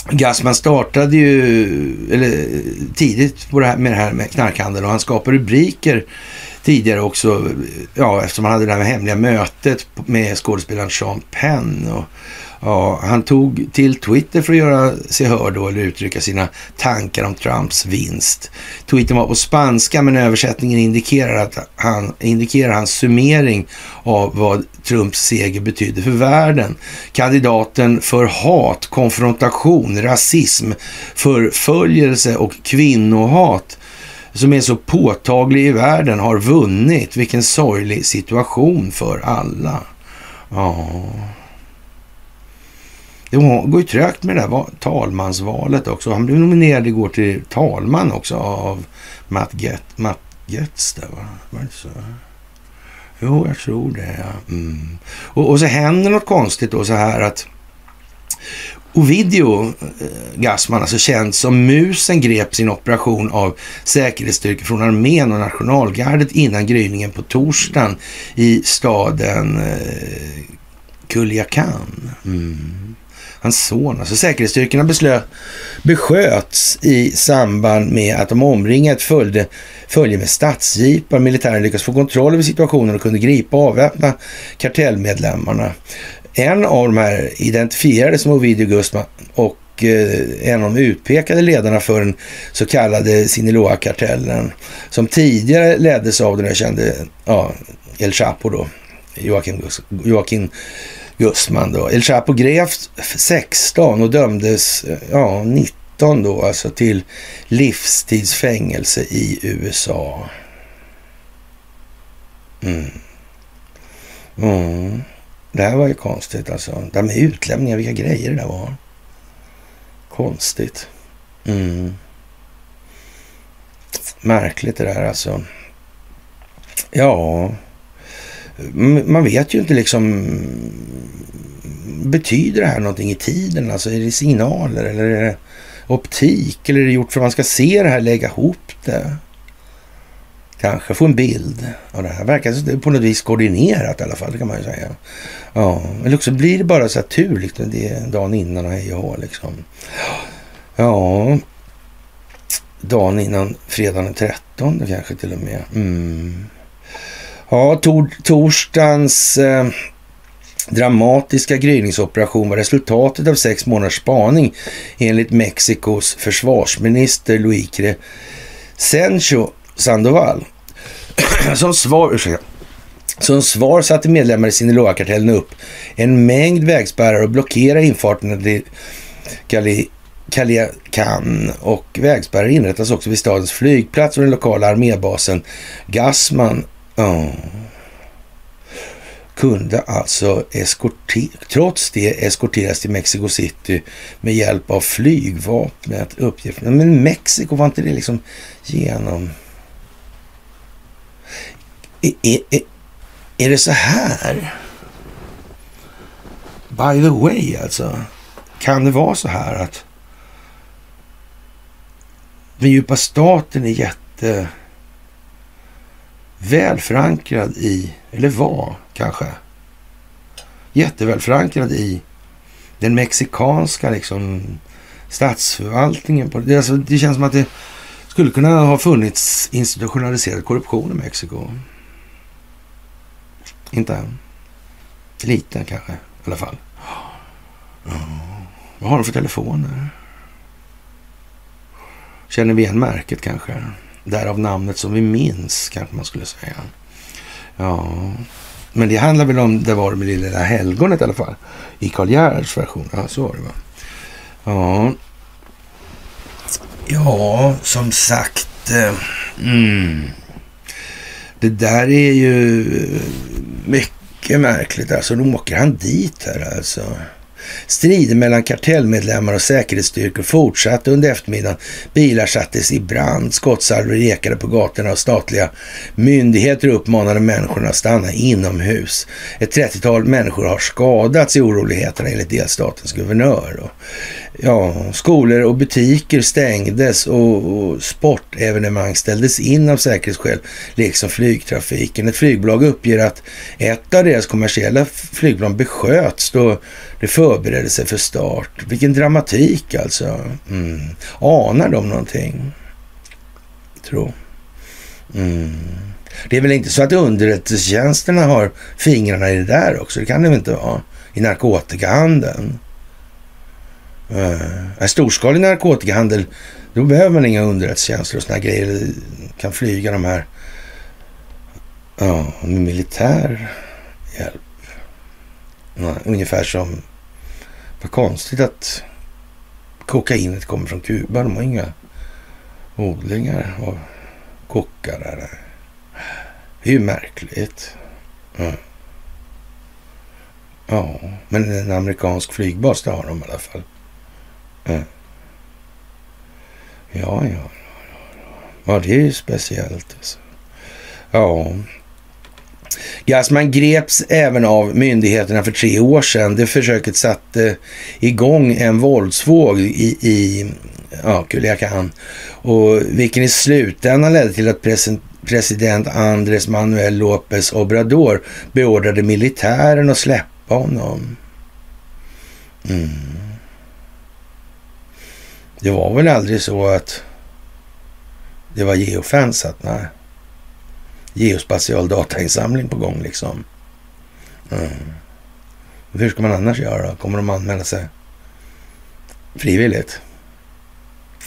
Gassman startade ju eller, tidigt på det här, med det här med knarkhandel och han skapade rubriker tidigare också, ja, eftersom han hade det här hemliga mötet med skådespelaren Sean Penn. Och, ja, han tog till Twitter för att göra sig hörd då, eller uttrycka sina tankar om Trumps vinst. Tweeten var på spanska, men översättningen indikerar, att han, indikerar hans summering av vad Trumps seger betydde för världen. Kandidaten för hat, konfrontation, rasism, förföljelse och kvinnohat som är så påtaglig i världen har vunnit. Vilken sorglig situation för alla. Ja. Det går ju trögt med det där talmansvalet också. Han blev nominerad igår till talman också av Matt, Get, Matt Getz. Där, va? Var det så? Jo, jag tror det. Ja. Mm. Och, och så händer något konstigt då så här att Ovidio eh, Gassman, alltså känd som musen, grep sin operation av säkerhetsstyrkor från armén och nationalgardet innan gryningen på torsdagen i staden eh, Kuljakan. Mm. Hans son, alltså säkerhetsstyrkorna beslöt, besköts i samband med att de omringat följde följe med stadsjeepar. Militären lyckades få kontroll över situationen och kunde gripa och avväpna kartellmedlemmarna. En av de här identifierades som Ovidio Guzman och eh, en av de utpekade ledarna för den så kallade Sinaloa-kartellen som tidigare leddes av den jag kände ja, El Chapo då, Joaquin, Joaquin Guzman då. El Chapo greps 16 och dömdes eh, ja, 19 då, alltså till livstidsfängelse i USA. Mm. Mm. Det här var ju konstigt alltså. Det här med utlämningar, vilka grejer det där var. Konstigt. Mm. Märkligt det där alltså. Ja, man vet ju inte liksom. Betyder det här någonting i tiden? Alltså är det signaler eller är det optik? Eller är det gjort för att man ska se det här, lägga ihop det? Kanske få en bild av det här. Verkar det på något vis koordinerat i alla fall, det kan man ju säga. Ja, eller också blir det bara så här tur, liksom, det är dagen innan och hej och hå, liksom. Ja, dagen innan fredagen den 13 kanske till och med. Mm. Ja, tor torsdagens eh, dramatiska gryningsoperation var resultatet av sex månaders spaning enligt Mexikos försvarsminister Luis Crescencio Sandoval. Som svar, ursäkta, som svar satte medlemmar i Sinaloa-kartellen upp en mängd vägspärrar och blockerade infarterna till Cali Kaliakan och vägspärrar inrättas också vid stadens flygplats och den lokala armébasen Gassman Ja, kunde alltså trots det eskorteras till Mexico City med hjälp av flygvapnet. Uppgift. Men Mexiko, var inte det liksom genom... Är, är, är det så här? By the way, alltså. Kan det vara så här att den djupa staten är jätte väl förankrad i, eller var kanske, jätteväl förankrad i den mexikanska liksom, statsförvaltningen. På, det, alltså, det känns som att det skulle kunna ha funnits institutionaliserad korruption i Mexiko. Inte än. Lite kanske, i alla fall. Ja. Vad har de för telefoner? Känner vi igen märket kanske? Därav namnet som vi minns, kanske man skulle säga. Ja, men det handlar väl om det var med det lilla helgonet i alla fall. I Karl Gerhards version. Ja, så var det va. Ja. Ja, som sagt. Eh, mm. Det där är ju eh, mycket märkligt. Alltså, då åker han dit här alltså. Strider mellan kartellmedlemmar och säkerhetsstyrkor fortsatte under eftermiddagen. Bilar sattes i brand, skottsalvor ekade på gatorna och statliga myndigheter uppmanade människorna att stanna inomhus. Ett 30-tal människor har skadats i oroligheterna enligt delstatens guvernör. Ja, skolor och butiker stängdes och, och sportevenemang ställdes in av säkerhetsskäl, liksom flygtrafiken. Ett flygbolag uppger att ett av deras kommersiella flygplan besköts då det förberedde sig för start. Vilken dramatik alltså. Mm. Anar de någonting? Tro. Mm. Det är väl inte så att underrättelsetjänsterna har fingrarna i det där också? Det kan det väl inte vara? I narkotikahandeln? Uh, storskalig narkotikahandel, då behöver man inga underrättelsetjänster och såna grejer. Det kan flyga de här ja, med militär hjälp. Ja, ungefär som, vad konstigt att kokainet kommer från Kuba. De har inga odlingar av kockar där. Det är ju märkligt. Ja. ja, men en amerikansk flygbas, det har de i alla fall. Eh. Ja, ja, ja. Ja, ja, det är ju speciellt. Alltså. Ja. Gassman greps även av myndigheterna för tre år sedan. Det försöket satte igång en våldsvåg i, i ja, Culiacan och vilken i slutändan ledde till att president Andres Manuel López Obrador beordrade militären att släppa honom. Mm. Det var väl aldrig så att det var geofensat? Nej. Geospatial datainsamling på gång liksom. Mm. Hur ska man annars göra? Kommer de anmäla sig frivilligt?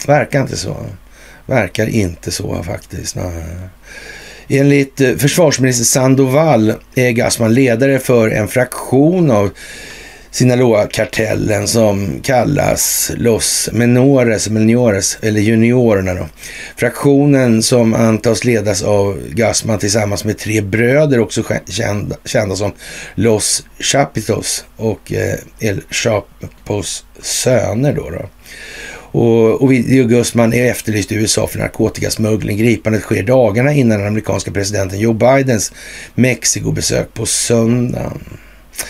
Verkar inte så. Verkar inte så faktiskt. Nej. Enligt eh, försvarsminister Sandoval är Gassman ledare för en fraktion av Sinaloa-kartellen som kallas Los Menores, Menores, eller Juniorerna. Då. Fraktionen som antas ledas av Gassman tillsammans med tre bröder, också kända, kända som Los Chapitos och eh, El Chapos söner. Då, då. Och Ovidio Guzman är efterlyst i USA för narkotikasmuggling. Gripandet sker dagarna innan den amerikanska presidenten Joe Bidens Mexikobesök på söndagen.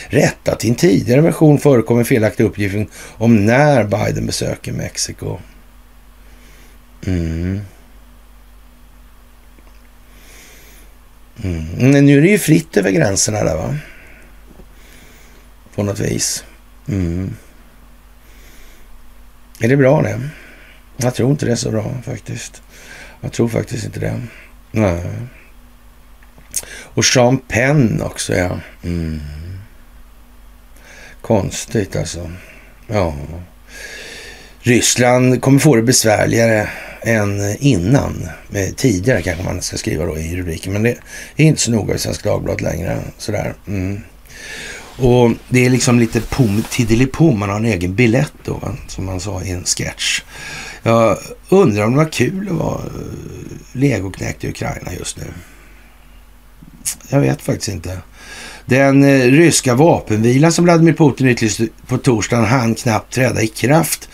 Rättat i en tidigare version förekommer felaktig uppgift om när Biden besöker Mexiko. Mm. Mm. Men nu är det ju fritt över gränserna där va? På något vis. Mm. Är det bra det? Jag tror inte det är så bra faktiskt. Jag tror faktiskt inte det. Nej. Och Sean Penn också ja. Mm. Konstigt alltså. Ja. Ryssland kommer få det besvärligare än innan. Eh, tidigare kanske man ska skriva då i rubriken. Men det är inte så noga i Svenska Dagbladet längre. Sådär. Mm. Och det är liksom lite pom tiddelipom. Man har en egen biljett då, som man sa i en sketch. Jag undrar om det var kul att vara eh, legoknäckt i Ukraina just nu. Jag vet faktiskt inte. Den eh, ryska vapenvilan som Vladimir Putin utlyste på torsdagen hann knappt träda i kraft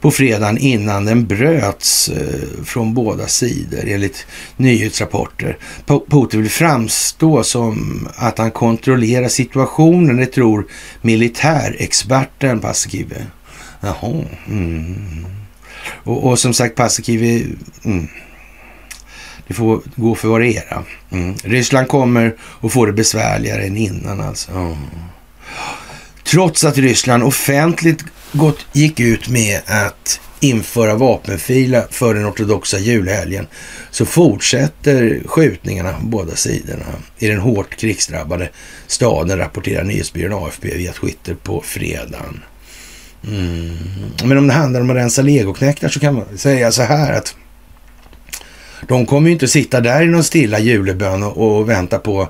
på fredagen innan den bröts eh, från båda sidor enligt nyhetsrapporter. Putin vill framstå som att han kontrollerar situationen, det tror militärexperten Paasikivi. Jaha. Mm. Och, och, som sagt, Paasikivi... Mm. Det får gå för vad det är. Mm. Ryssland kommer att få det besvärligare än innan alltså. Mm. Trots att Ryssland offentligt gått, gick ut med att införa vapenfila för den ortodoxa julhelgen så fortsätter skjutningarna på båda sidorna i den hårt krigsdrabbade staden, rapporterar nyhetsbyrån AFP via Twitter på fredagen. Mm. Men om det handlar om att rensa legoknektar så kan man säga så här att de kommer ju inte sitta där i någon stilla julebön och, och vänta på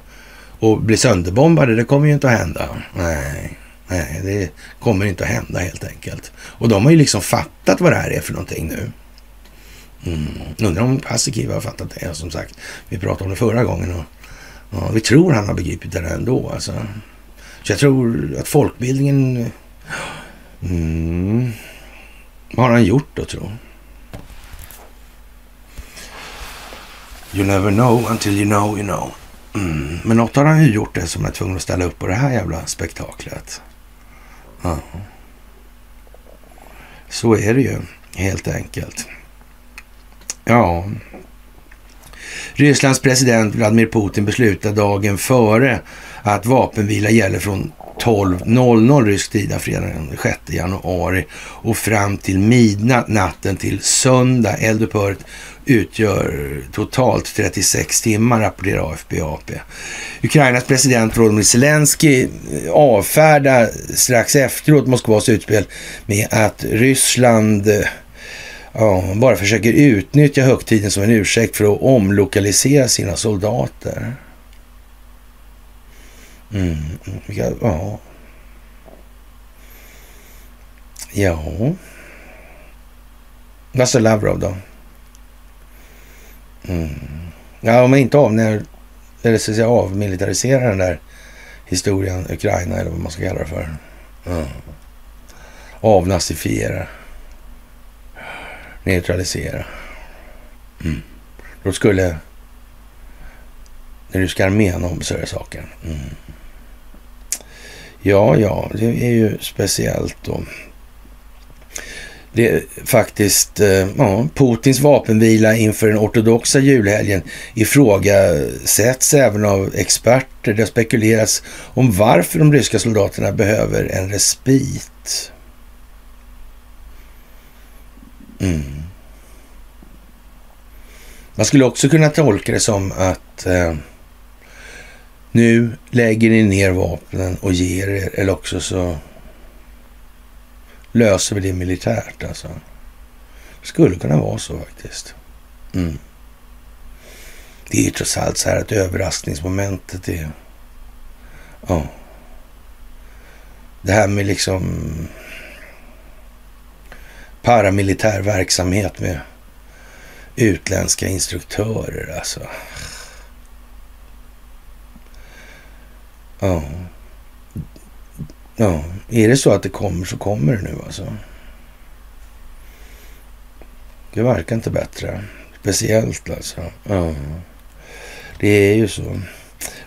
att bli sönderbombade. Det kommer ju inte att hända. Nej. Nej, det kommer inte att hända helt enkelt. Och de har ju liksom fattat vad det här är för någonting nu. Mm. Undrar om Paasikivi har fattat det, som sagt. Vi pratade om det förra gången och ja, vi tror han har begripit det ändå. Alltså. Så jag tror att folkbildningen... Mm, vad har han gjort då, tror You never know until you know you know. Mm. Men något har han ju gjort det som är tvungen att ställa upp på det här jävla spektaklet. Ja. Så är det ju helt enkelt. Ja. Rysslands president Vladimir Putin beslutade dagen före att vapenvila gäller från 12.00 rysk tid fredagen den 6 januari och fram till midnatt natten till söndag. Eldupphöret utgör totalt 36 timmar, rapporterar AFP AP. Ukrainas president Volodymyr Zelensky eh, avfärdar strax efteråt Moskvas utspel med att Ryssland eh, ja, bara försöker utnyttja högtiden som en ursäkt för att omlokalisera sina soldater. Mm, ja. Ja. Vad sa Lavrov då? Mm. Ja, om man inte avnär, eller så säga avmilitariserar den där historien, Ukraina eller vad man ska kalla det för. Mm. Avnazifiera. Neutralisera. Mm. Då skulle den ryska armén ombesörja saken. Mm. Ja, ja, det är ju speciellt då. Det är faktiskt eh, ja, Putins vapenvila inför den ortodoxa julhelgen ifrågasätts även av experter. Det har spekulerats om varför de ryska soldaterna behöver en respit. Mm. Man skulle också kunna tolka det som att eh, nu lägger ni ner vapnen och ger er, eller också så löser vi det militärt alltså. Det skulle kunna vara så faktiskt. Mm. Det är ju trots allt så här att överraskningsmomentet är... Ja. Det här med liksom paramilitär verksamhet med utländska instruktörer alltså. Ja. Ja, är det så att det kommer så kommer det nu alltså. Det verkar inte bättre. Speciellt alltså. Ja. Det är ju så.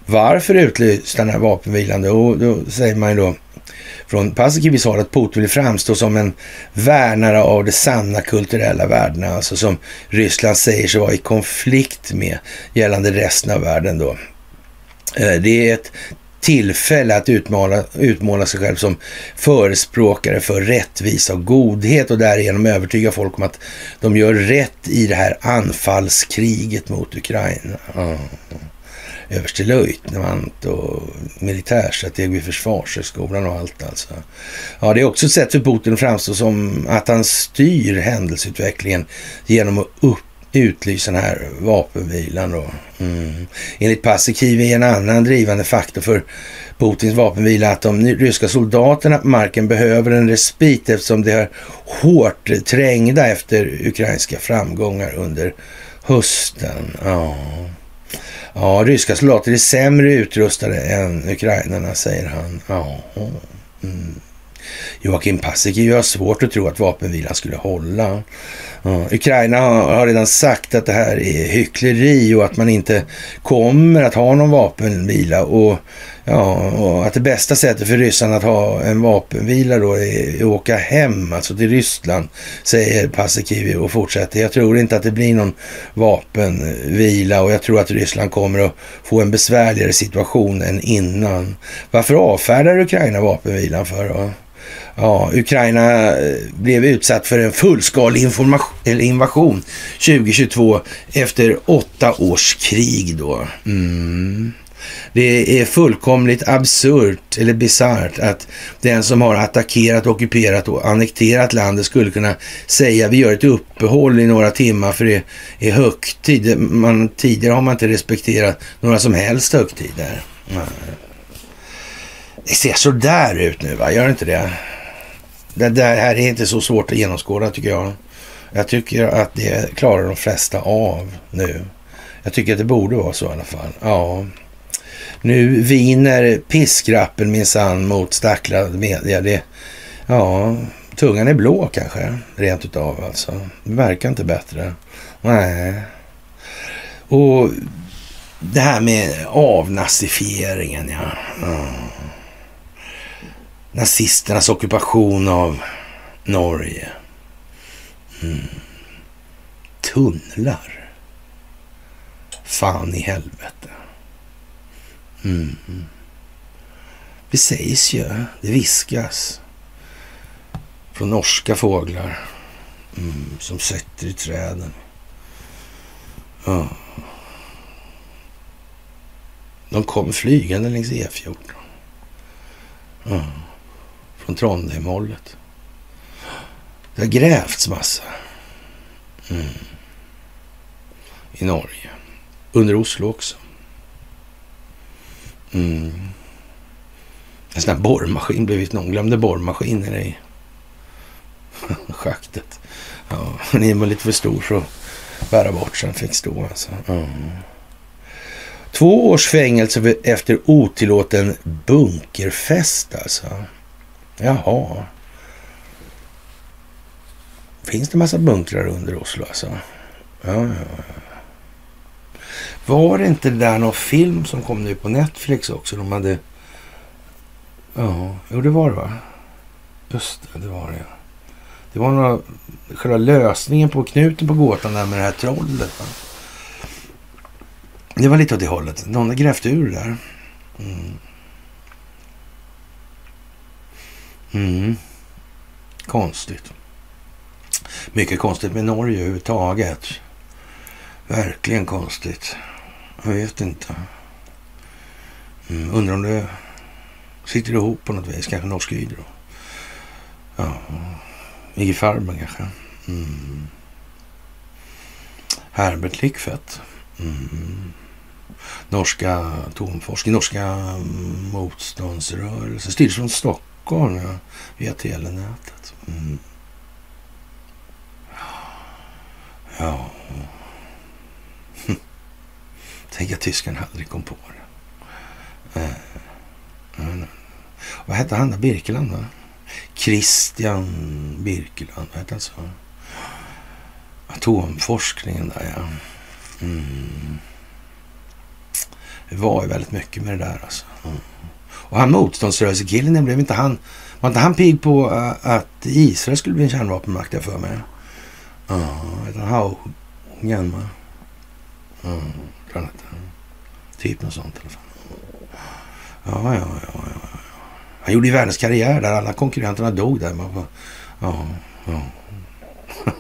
Varför utlyst den här vapenvilan då? Då säger man ju då från Paasikivis håll att Putin vill framstå som en värnare av de sanna kulturella värdena, alltså som Ryssland säger sig vara i konflikt med gällande resten av världen då. Eh, det är ett tillfälle att utmåla, utmåla sig själv som förespråkare för rättvisa och godhet och därigenom övertyga folk om att de gör rätt i det här anfallskriget mot Ukraina. Mm. Överstelöjtnant och militärstrateg vid Försvarshögskolan och allt alltså. Ja, det är också ett sätt för Putin att framstå som att han styr händelseutvecklingen genom att upp utlysa den här vapenvilan då. Mm. Enligt Paasikivi är en annan drivande faktor för Putins vapenvila att de ryska soldaterna på marken behöver en respit eftersom de är hårt trängda efter ukrainska framgångar under hösten. Ja. ja, ryska soldater är sämre utrustade än ukrainarna, säger han. Ja. Mm. Joakim Paasikivi har svårt att tro att vapenvilan skulle hålla. Ja, Ukraina har, redan sagt att det här är hyckleri och att man inte kommer att ha någon vapenvila. Och, ja, och att det bästa sättet för ryssarna att ha en vapenvila då är att åka hem, alltså till Ryssland, säger Paasikivi och fortsätter. Jag tror inte att det blir någon vapenvila och jag tror att Ryssland kommer att få en besvärligare situation än innan. Varför avfärdar Ukraina vapenvilan för då? Ja, Ukraina eh, blev utsatt för en fullskalig invasion 2022 efter åtta års krig då. Mm. Det är fullkomligt absurt eller bisarrt att den som har attackerat, ockuperat och annekterat landet skulle kunna säga vi gör ett uppehåll i några timmar för det är högtid. Man, tidigare har man inte respekterat några som helst högtider. Det ser så där ut nu, va? Gör det inte det? Det där här är inte så svårt att genomskåda tycker jag. Jag tycker att det klarar de flesta av nu. Jag tycker att det borde vara så i alla fall. Ja. Nu viner piskrappen minsann mot stacklad media. Det, ja, tungan är blå kanske, rent utav alltså. Det verkar inte bättre. Nej. Och det här med avnazifieringen, ja. ja nazisternas ockupation av Norge. Mm. Tunnlar. Fan i helvete. Mm, mm. Det sägs ju, det viskas från norska fåglar mm, som sätter i träden. Ja. De kom flygande längs E14. Ja. Från Trondheimhållet. Det har grävts massa. Mm. I Norge. Under Oslo också. Mm. En sån här borrmaskin blivit någon glömde borrmaskiner i schaktet. Ja, den var lite för stor för att bära bort så den fick stå alltså. Mm. Två års fängelse efter otillåten bunkerfest alltså. Jaha. Finns det massa bunkrar under Oslo alltså? Ja, ja, ja. Var det inte där någon film som kom nu på Netflix också? De hade... Ja, jo det var det va? Just det, det var det. Det var några, själva lösningen på knuten på gåtan där med det här trollet. Va? Det var lite åt det hållet. Någon har grävt ur det där. Mm. Mm. Konstigt. Mycket konstigt med Norge överhuvudtaget. Verkligen konstigt. Jag vet inte. Mm, undrar om det sitter ihop på något vis. Kanske Norsk Hydro. Ja, IG Farben kanske. Mm. Herbert Lickfett. Mm. Norska atomforskning, norska motståndsrörelsen. Styrs från Stockholm ja, via telenätet. Mm. Ja. Tänk att tyskarna aldrig kom på det. Eh, mm. Vad hette han då? Birkeland va? Christian Birkeland, vad hette han så? Atomforskningen där ja. Mm. Det var ju väldigt mycket med det där alltså. Mm. Och han motståndsrörelsekillen, blev inte han... Var inte han pigg på eh, att Israel skulle bli en kärnvapenmakt, jag för mig? Ja, uh, Haugen, va? Mm, tror jag Typ något sånt i alla fall. Ja, ja, ja, ja. Han gjorde ju världens karriär där. Alla konkurrenterna dog där. Man bara, ja, ja.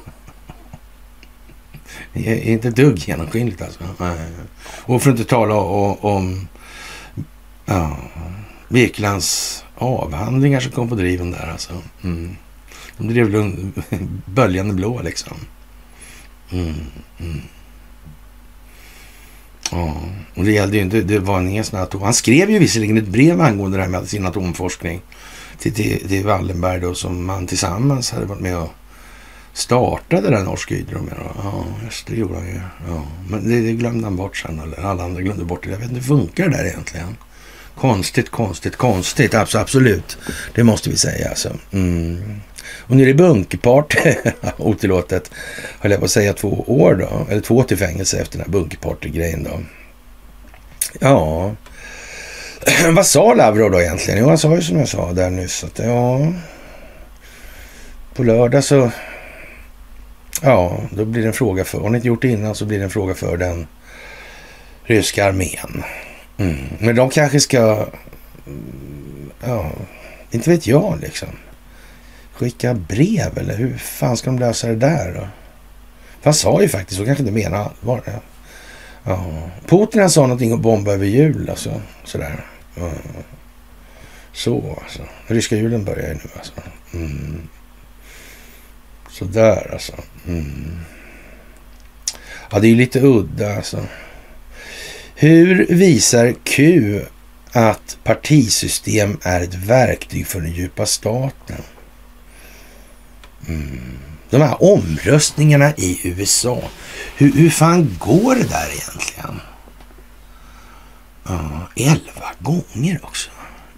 Det är inte ett dugg genomskinligt alltså. Och för att inte tala om, om ja, Birkelands avhandlingar som kom på driven där alltså. Mm. De drev böljande blå liksom. Mm, mm. Ja, och det gällde ju inte, det var ingen sån atom. Han skrev ju visserligen ett brev angående det här med sin atomforskning till, till, till Wallenberg då som man tillsammans hade varit med och startade den Norsk Hydro med. Ja, just det gjorde han ju. Ja, men det, det, glömde han bort sen, eller alla andra glömde bort det. Jag vet inte, funkar det där egentligen? Konstigt, konstigt, konstigt. Absolut, det måste vi säga alltså. Mm. Och nu är det bunkerparty, otillåtet, höll jag på att säga två år då. Eller två till fängelse efter den här bunkerparty-grejen då. Ja, vad sa Lavrov då egentligen? Jo, han sa ju som jag sa där nyss att ja, på lördag så Ja, då blir det en fråga för, har ni inte gjort det innan så blir det en fråga för den ryska armén. Mm. Men de kanske ska, ja, inte vet jag liksom. Skicka brev eller hur fan ska de lösa det där då? Han sa ju faktiskt, så kanske inte menar allvar. Ja. ja. Putin han sa någonting om bomba över jul alltså. Sådär. Ja. Så alltså. Ryska julen börjar ju nu alltså. Mm. Sådär alltså. Mm. Ja, det är ju lite udda alltså. Hur visar Q att partisystem är ett verktyg för den djupa staten? Mm. De här omröstningarna i USA. Hur, hur fan går det där egentligen? Ja, elva gånger också.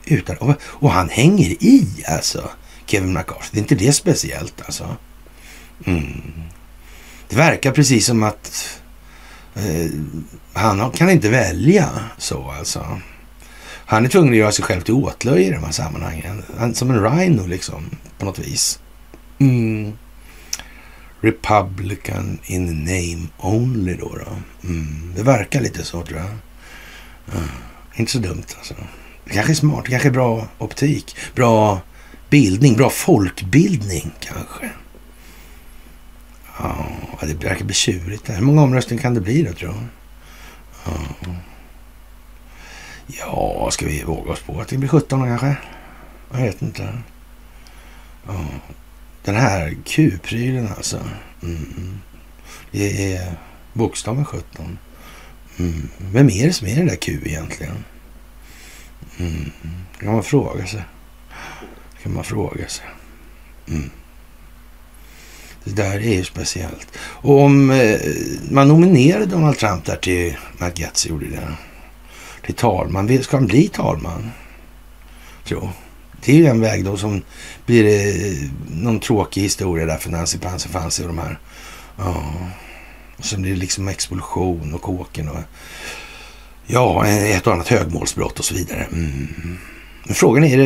Utan, och, och han hänger i alltså, Kevin McCarthy. Det är inte det speciellt alltså. Mm. Det verkar precis som att eh, han kan inte välja så alltså. Han är tvungen att göra sig själv till åtlöje i de här sammanhangen. Han, som en rhino liksom, på något vis. Mm. Republican in name only då. då. Mm. Det verkar lite så tror jag. Mm. Inte så dumt alltså. Det kanske är smart, det kanske är bra optik, bra bildning, bra folkbildning kanske. Ja, det verkar bli tjurigt. Hur många omröstningar kan det bli då, tror du? Ja. ja, ska vi våga oss på att det blir 17 kanske? Jag vet inte. Ja. Den här Q-prylen alltså. Mm. Det är bokstaven 17. Mm. Vem är det som är det där Q egentligen? Mm. Det kan man fråga sig. Det kan man fråga sig. Mm. Det där är ju speciellt. Och om eh, man nominerade Donald Trump där till, Matt Getz gjorde det, till talman. Ska han bli talman? Tror det är ju en väg då som blir eh, någon tråkig historia där för Nancy Pansy Fancy och de här. Ja. Och sen blir det liksom explosion och kåken och ja, ett och annat högmålsbrott och så vidare. Mm. Men frågan är,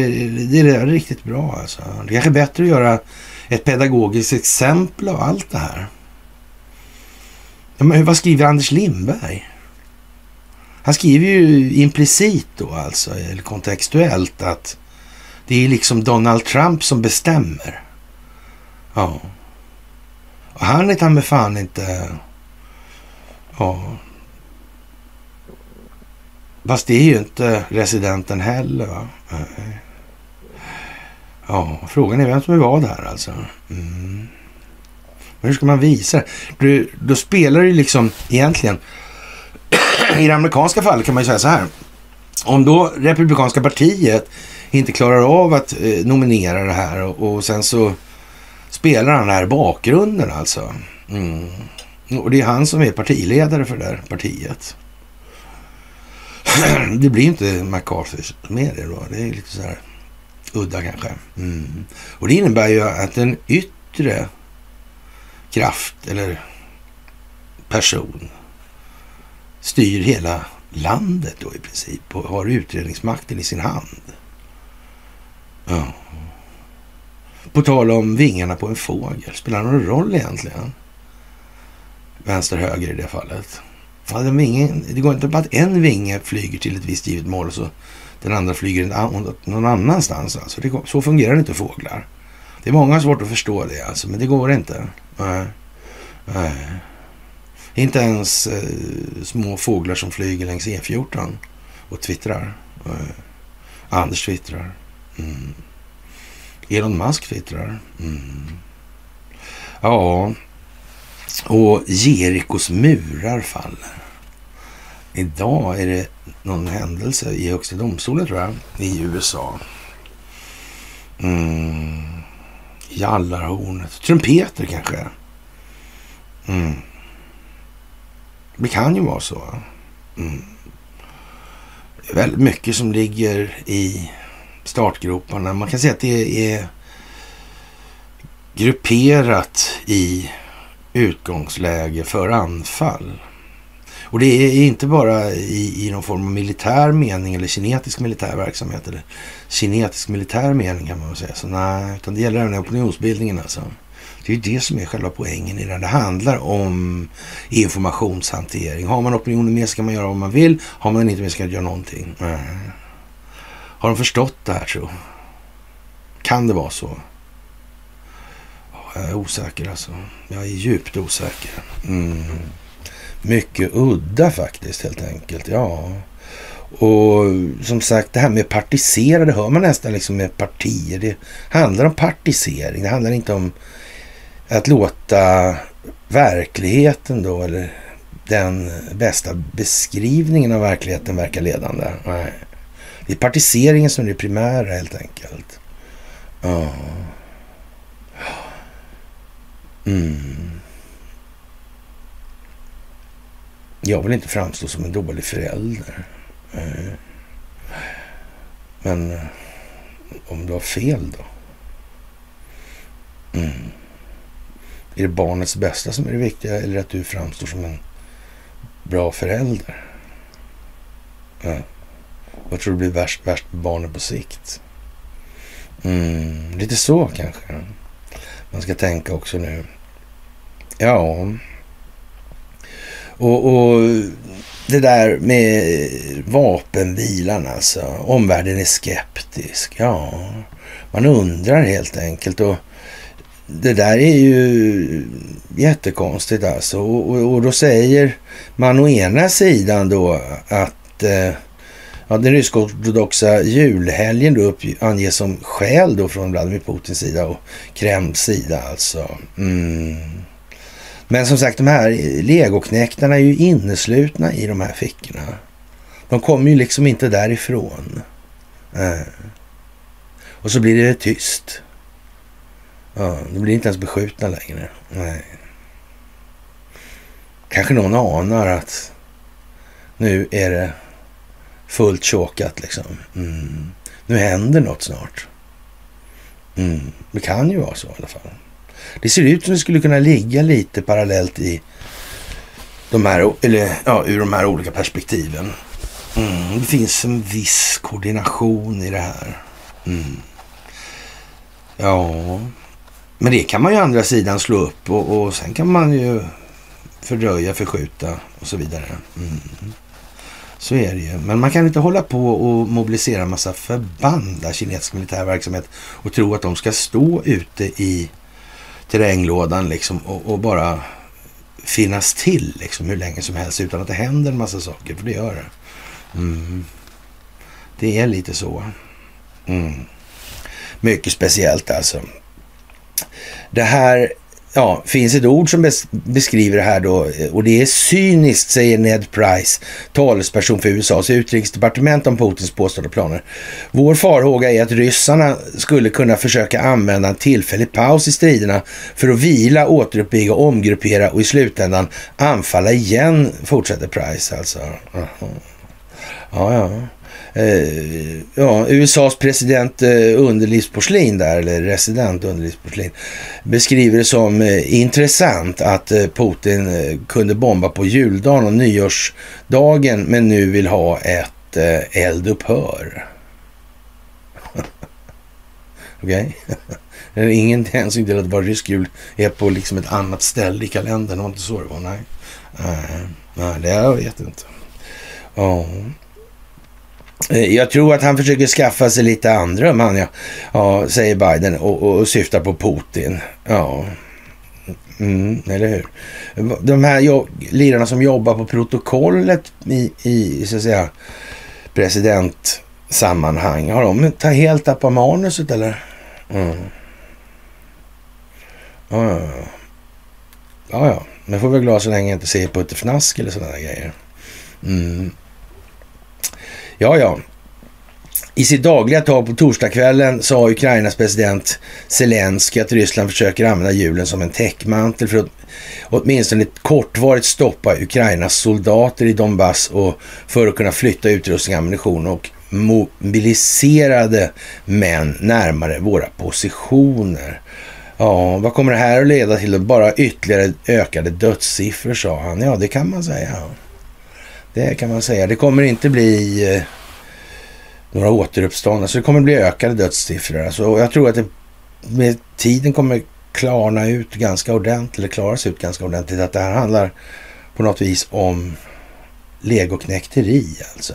det är det riktigt bra alltså? Det är kanske är bättre att göra ett pedagogiskt exempel av allt det här. Ja, men vad skriver Anders Lindberg? Han skriver ju implicit då alltså, eller kontextuellt att det är liksom Donald Trump som bestämmer. Ja. Och han är ta med fan inte... Ja. Fast det är ju inte residenten heller va? Nej. Ja, frågan är vem som är vad här alltså. Mm. Men hur ska man visa det? Då spelar det liksom egentligen... I det amerikanska fallet kan man ju säga så här. Om då Republikanska partiet inte klarar av att eh, nominera det här och, och, sen så spelar han här bakgrunden alltså. Mm. Och det är han som är partiledare för det där partiet. det blir inte McCarthy med det då. Det är lite så här udda kanske. Mm. Och det innebär ju att en yttre kraft eller person styr hela landet då i princip och har utredningsmakten i sin hand. Ja. På tal om vingarna på en fågel, spelar det någon roll egentligen? Vänster, höger i det fallet. Vingen, det går inte bara att en vinge flyger till ett visst givet mål och så den andra flyger någon annanstans. Alltså. Det, så fungerar inte fåglar. Det är många svårt att förstå det, alltså, men det går inte. Nej. Nej. Inte ens eh, små fåglar som flyger längs E14 och twittrar. Nej. Anders twittrar. Mm. Elon Musk twittrar. Mm. Ja, och Jerikos murar faller. Idag är det någon händelse i Högsta domstolen tror jag, i USA. Mm. Jallarhornet. Trumpeter kanske. Mm. Det kan ju vara så. Mm. Det är väldigt mycket som ligger i startgroparna. Man kan säga att det är grupperat i utgångsläge för anfall. Och det är inte bara i, i någon form av militär mening eller kinetisk militär verksamhet eller kinetisk militär mening kan man väl säga. Så nej, utan det gäller även opinionsbildningen alltså. Det är ju det som är själva poängen i det. Det handlar om informationshantering. Har man opinionen med sig kan man göra vad man vill. Har man inte med sig kan man göra någonting. Mm. Har de förstått det här tro? Kan det vara så? Jag är osäker alltså. Jag är djupt osäker. Mm mycket udda faktiskt helt enkelt. Ja. Och som sagt det här med partisera, det hör man nästan liksom med partier. Det handlar om partisering. Det handlar inte om att låta verkligheten då eller den bästa beskrivningen av verkligheten verka ledande. Nej. Det är partiseringen som är det primära helt enkelt. Ja. Mm. Jag vill inte framstå som en dålig förälder. Men eh, om du har fel då? Mm. Är det barnets bästa som är det viktiga eller att du framstår som en bra förälder? Ja. Vad tror du blir värst, värst med barnet på sikt? Mm, lite så kanske. Man ska tänka också nu. Ja, Och, och det där med vapenvilan alltså. Omvärlden är skeptisk. Ja, man undrar helt enkelt. Och det där är ju jättekonstigt alltså. Och, och, och då säger man å ena sidan då att eh, ja, den rysk-ortodoxa julhelgen då anges som skäl då från Vladimir Putins sida och Kremls sida alltså. Mm. Men som sagt, de här legoknäktarna är ju inneslutna i de här fickorna. De kommer ju liksom inte därifrån. Äh. Och så blir det tyst. Ja, de blir inte ens beskjutna längre. Nej. Kanske någon anar att nu är det fullt chokat, liksom. Mm. Nu händer något snart. Mm. Det kan ju vara så i alla fall. Det ser ut som det skulle kunna ligga lite parallellt i de här, eller, ja, ur de här olika perspektiven. Mm. Det finns en viss koordination i det här. Mm. Ja, men det kan man ju andra sidan slå upp och, och sen kan man ju fördröja, förskjuta och så vidare. Mm. Så är det ju. Men man kan inte hålla på och mobilisera en massa förband kinesisk militär verksamhet och tro att de ska stå ute i terränglådan liksom och, och, bara finnas till liksom hur länge som helst utan att det händer en massa saker. För det gör det. Mm. Det är lite så. Mm. Mycket speciellt alltså. Det här ja, finns ett ord som beskriver det här då och det är cyniskt, säger Ned Price, talesperson för USAs utrikesdepartement om Putins påstådda planer. Vår farhåga är att ryssarna skulle kunna försöka använda en tillfällig paus i striderna för att vila, återuppbygga, omgruppera och i slutändan anfalla igen, fortsätter Price alltså. Ja, ja. Eh, ja, USAs president eh, underlivsporslin där, eller resident underlivsporslin, beskriver det som eh, intressant att eh, Putin eh, kunde bomba på juldagen och nyårsdagen men nu vill ha ett eh, eldupphör. Okej? Okay? Ingen hänsyn till att bara var rysk jul är på liksom ett annat ställe i kalendern. Det var inte så det var. Nej, nej, nej det jag vet inte. Ja. Eh, jag tror att han försöker skaffa sig lite andrum, han ja. ja säger Biden och, och, och syftar på Putin. Ja, mm, eller hur? De här lirarna som jobbar på protokollet i, i så att säga, presidentsammanhang, har de tagit helt tappat manuset eller? Mm. Ja, ja, ja. ja, ja. Men får väl glad så länge jag inte ser på ett fnask eller sådana grejer. Mm. Ja, ja. I sitt dagliga tal på torsdagskvällen sa Ukrainas president Zelensky att Ryssland försöker använda julen som en täckmantel för att åtminstone kortvarigt stoppa Ukrainas soldater i Donbass och för att kunna flytta utrustning, ammunition och mobiliserade män närmare våra positioner. Ja, vad kommer det här att leda till? Bara ytterligare ökade dödssiffror, sa han. Ja, det kan man säga. Det kan man säga. Det kommer inte bli eh, några några Alltså det kommer bli ökade dödssiffror. Alltså, jag tror att det med tiden kommer klarna ut ganska ordentligt, eller klaras ut ganska ordentligt, att det här handlar på något vis om legoknäkteri alltså.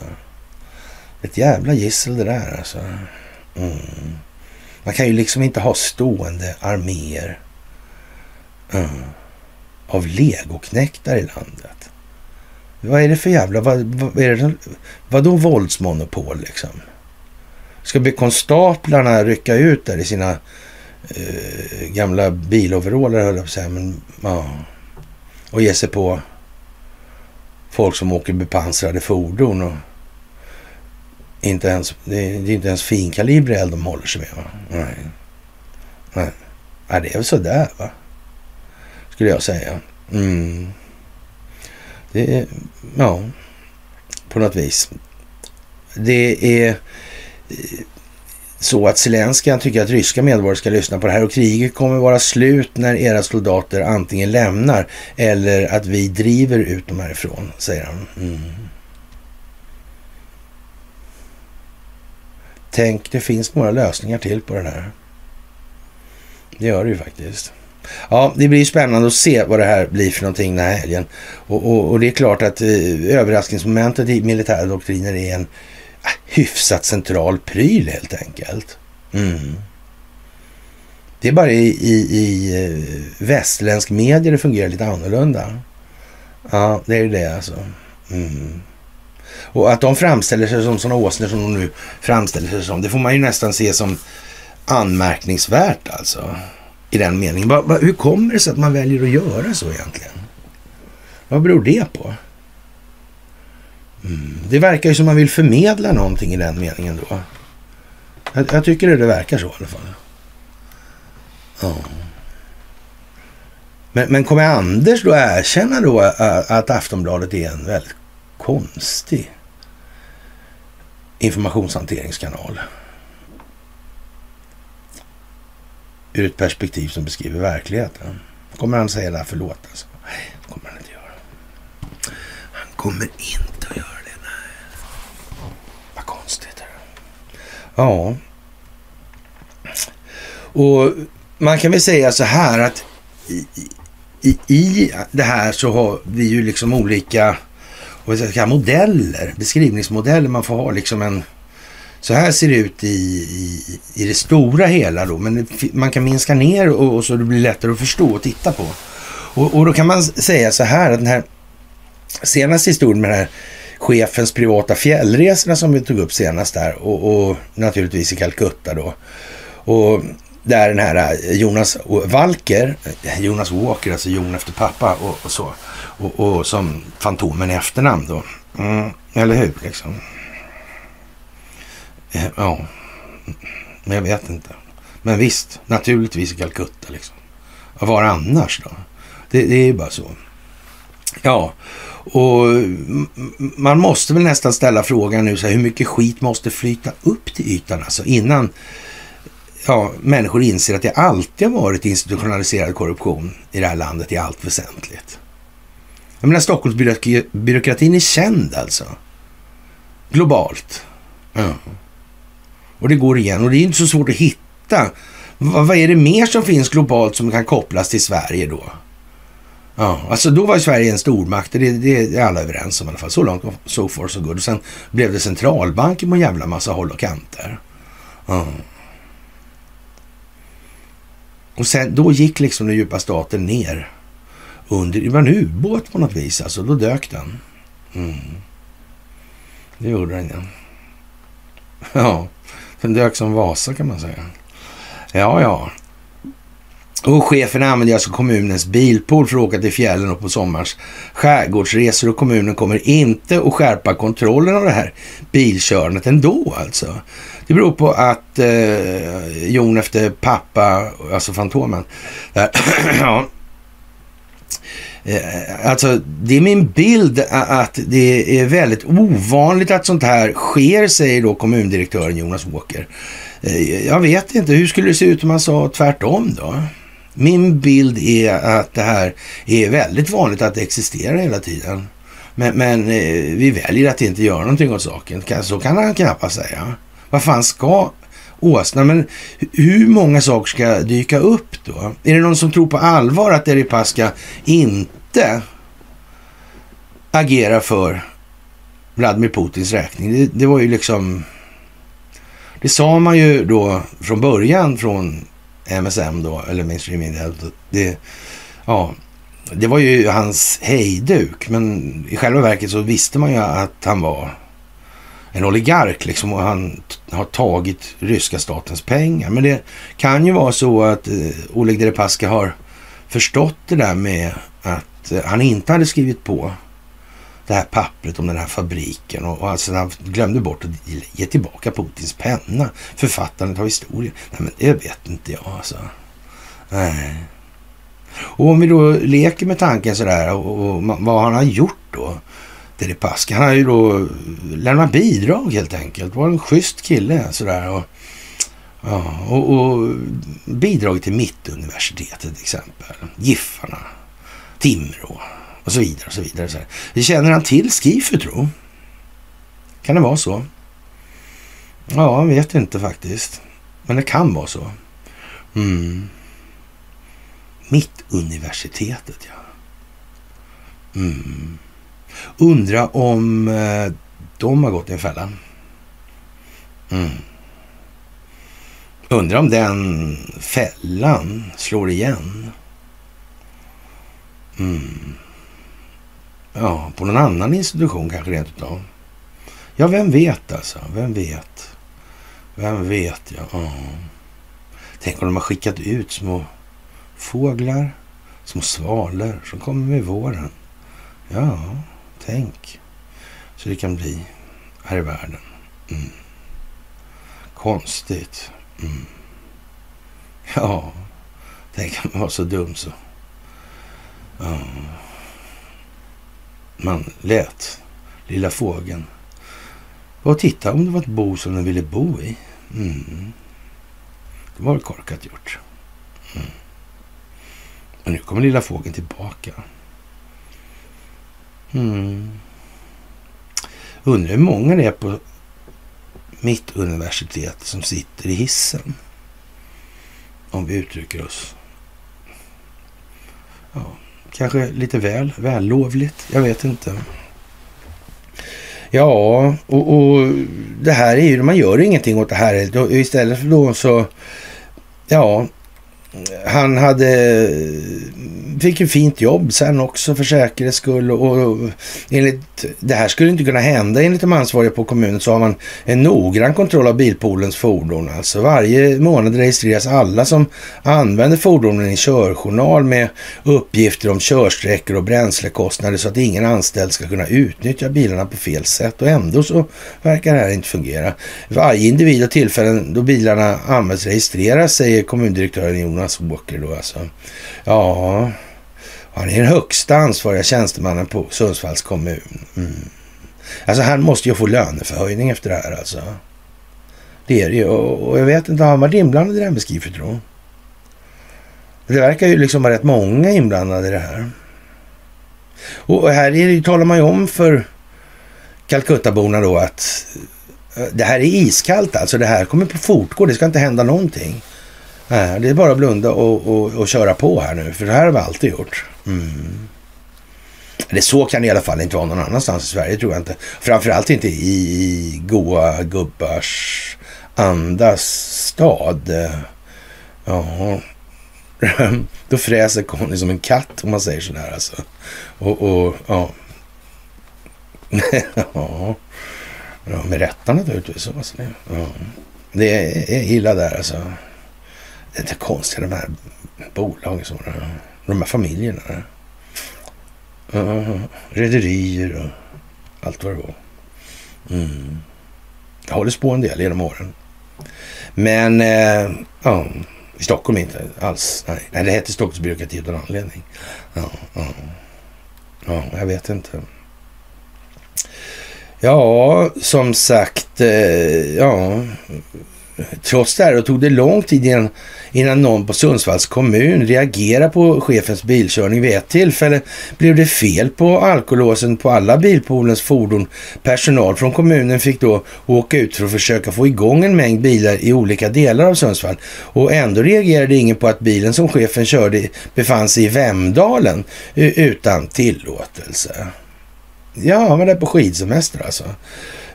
Ett jävla gissel det där alltså. Mm. Man kan ju liksom inte ha stående arméer mm, av legoknäktar i landet. Vad är det för jävla... Vad, vad, är det, vadå våldsmonopol liksom? Ska konstaplarna rycka ut där i sina eh, gamla biloveraller, höll jag på att säga. Men, ja. Och ge sig på folk som åker bepansrade fordon. Och inte ens, det, är, det är inte ens finkalibrig eld de håller sig med. Va? Nej. Nej. Nej, det är väl sådär va? Skulle jag säga. Mm. Det är, ja, på något vis. Det är eh, så att Zelenskyj tycker att ryska medborgare ska lyssna på det här och kriget kommer vara slut när era soldater antingen lämnar eller att vi driver ut dem härifrån, säger han. Mm. Tänk, det finns några lösningar till på det här. Det gör det ju faktiskt. Ja, det blir spännande att se vad det här blir för någonting den här helgen. Och, och, och det är klart att eh, överraskningsmomentet i militära doktriner är en eh, hyfsat central pryl helt enkelt. Mm. Det är bara i, i, i eh, västländsk västerländsk media det fungerar lite annorlunda. Ja, det är det alltså. Mm. Och att de framställer sig som sådana åsnor som de nu framställer sig som, det får man ju nästan se som anmärkningsvärt alltså. I den meningen. Va, va, hur kommer det sig att man väljer att göra så egentligen? Vad beror det på? Mm. Det verkar ju som man vill förmedla någonting i den meningen då. Jag, jag tycker det, det verkar så i alla fall. Ja. Men, men kommer Anders då erkänna då att Aftonbladet är en väldigt konstig informationshanteringskanal? Ur ett perspektiv som beskriver verkligheten. Kommer han säga det här, förlåt alltså? Nej, det kommer han inte göra. Han kommer inte att göra det, nej. Vad konstigt. Ja. Och man kan väl säga så här att i, i, i det här så har vi ju liksom olika modeller, beskrivningsmodeller. Man får ha liksom en... Så här ser det ut i, i, i det stora hela då, men man kan minska ner och, och så det blir lättare att förstå och titta på. Och, och, då kan man säga så här att den här senaste historien med den här chefens privata fjällresorna som vi tog upp senast där och, och naturligtvis i Calcutta då. Och där den här eh, Jonas Walker, eh, Jonas Walker, alltså Jon efter pappa och, och så. Och, och, som Fantomen i efternamn då. Mm, eller hur liksom? Eh, ja, men jag vet inte. Men visst, naturligtvis i Calcutta liksom. Var annars då? Det, det är ju bara så. Ja, och man måste väl nästan ställa frågan nu så här, hur mycket skit måste flyta upp till ytan alltså innan ja, människor inser att det alltid har varit institutionaliserad korruption i det här landet i allt väsentligt. Jag menar Stockholmsbyråkratin är känd alltså. Globalt. Mm. Och det går igen och det är inte så svårt att hitta. Vad, vad är det mer som finns globalt som kan kopplas till Sverige då? Ja, alltså då var Sverige en stormakt, det, det är alla överens om i alla fall. Så långt, so far so good. Och sen blev det centralbanker på en jävla massa håll och kanter. Ja. Och sen, då gick liksom den djupa staten ner under, det var en ubåt på något vis alltså, då dök den. Mm. Det gjorde den ja. Ja, den dök som Vasa kan man säga. Ja, ja. Och chefen använder alltså kommunens bilpool för att åka till fjällen och på sommars skärgårdsresor och kommunen kommer inte att skärpa kontrollen av det här bilkörandet ändå alltså. Det beror på att eh, Jon efter pappa, alltså Fantomen, där, ja, Eh, alltså, det är min bild att det är väldigt ovanligt att sånt här sker, säger då kommundirektören Jonas Walker. Eh, jag vet inte, hur skulle det se ut om man sa tvärtom då? Min bild är att det här är väldigt vanligt att det existerar hela tiden. Men, men eh, vi väljer att inte göra någonting åt saken. Så kan han knappast säga. Vad fan ska åsna. Men hur många saker ska dyka upp då? Är det någon som tror på allvar att Deripaska inte agerar för Vladimir Putins räkning? Det, det, var ju liksom... Det sa man ju då från början från MSM då, eller Mainstream Media. Alltså, det, ja, det var ju hans hejduk, men i själva verket så visste man ju att han var en oligark liksom och han har tagit ryska statens pengar. Men det kan ju vara så att eh, Oleg Deripaska har förstått det där med att eh, han inte hade skrivit på det här pappret om den här fabriken och, och alltså han glömde bort att ge tillbaka Putins penna, författandet av historien. Nej, men det vet inte jag alltså. Nej. Och om vi då leker med tanken sådär och, och vad han har gjort då? Deripaska. Han har ju då lämnat bidrag helt enkelt. Var en schysst kille sådär. Och, ja, och, och bidrag till Mittuniversitetet till exempel. Giffarna, Timrå och så vidare. och så vidare. Så här. Känner han till Skifu tro? Kan det vara så? Ja, jag vet inte faktiskt. Men det kan vara så. Mm. Mittuniversitetet, ja. Mm. Undra om eh, de har gått i en fälla. Mm. Undrar om den fällan slår igen. Mm. Ja, på någon annan institution kanske rent utav. Ja, vem vet alltså? Vem vet? Vem vet, ja. ja. Tänk om de har skickat ut små fåglar, små svalor som kommer med våren. Ja, tänk så det kan bli här i världen. Mm. Konstigt. Mm. Ja, tänk att man var så dum så. Ja. Man lät lilla fågeln och titta om det var ett bo som den ville bo i. Mm. Det var korkat gjort. Mm. Och nu kommer lilla fågeln tillbaka. Mm. Undrar hur många det är på mitt universitet som sitter i hissen. Om vi uttrycker oss. Ja, kanske lite väl vällovligt. Jag vet inte. Ja, och, och det här är ju, man gör ingenting åt det här. Istället för då så, ja, han hade, fick ju fint jobb sen också för säkerhets skull och, och enligt, det här skulle inte kunna hända enligt de ansvariga på kommunen så har man en noggrann kontroll av bilpoolens fordon. Alltså varje månad registreras alla som använder fordonen i körjournal med uppgifter om körsträckor och bränslekostnader så att ingen anställd ska kunna utnyttja bilarna på fel sätt och ändå så verkar det här inte fungera. Varje individ och tillfällen då bilarna används registreras säger kommundirektören Jonas Jonas Walker då alltså. Ja, han är den högsta ansvariga tjänstemannen på Sundsvalls kommun. Mm. Alltså han måste ju få löneförhöjning efter det här alltså. Det är det ju. Och jag vet inte, har han varit inblandad i det här med tro? Det verkar ju liksom vara rätt många inblandade i det här. Och här är det, talar man ju om för Calcuttaborna då att eh, det här är iskallt alltså. Det här kommer på fortgå. Det ska inte hända någonting. Nej, det är bara att blunda och, och, och, köra på här nu, för det här har vi alltid gjort. Mm. Det så kan det i alla fall inte vara någon annanstans i Sverige, tror jag inte. Framförallt inte i goa gubbars andas stad. Ja, då fräser Conny som en katt om man säger sådär alltså. Och, och ja. ja. ja, med rätta naturligtvis. Alltså. Ja. Det är illa där alltså. Det är inte konstigt de här bolagen, så, eh, de här familjerna. Uh, rederier och allt vad det var. Mm. Jag håller på en del genom åren. Men eh, ja, i Stockholm inte alls. Nej, nej det heter Stockholmsbyråkrati utan anledning. Ja, ja. ja, jag vet inte. Ja, som sagt, eh, ja, Trots det här tog det lång tid innan, innan någon på Sundsvalls kommun reagerade på chefens bilkörning. Vid ett tillfälle blev det fel på alkolåsen på alla bilpoolens fordon. Personal från kommunen fick då åka ut för att försöka få igång en mängd bilar i olika delar av Sundsvall. Och ändå reagerade ingen på att bilen som chefen körde befann sig i Vemdalen utan tillåtelse. Ja, men det är på skidsemester alltså.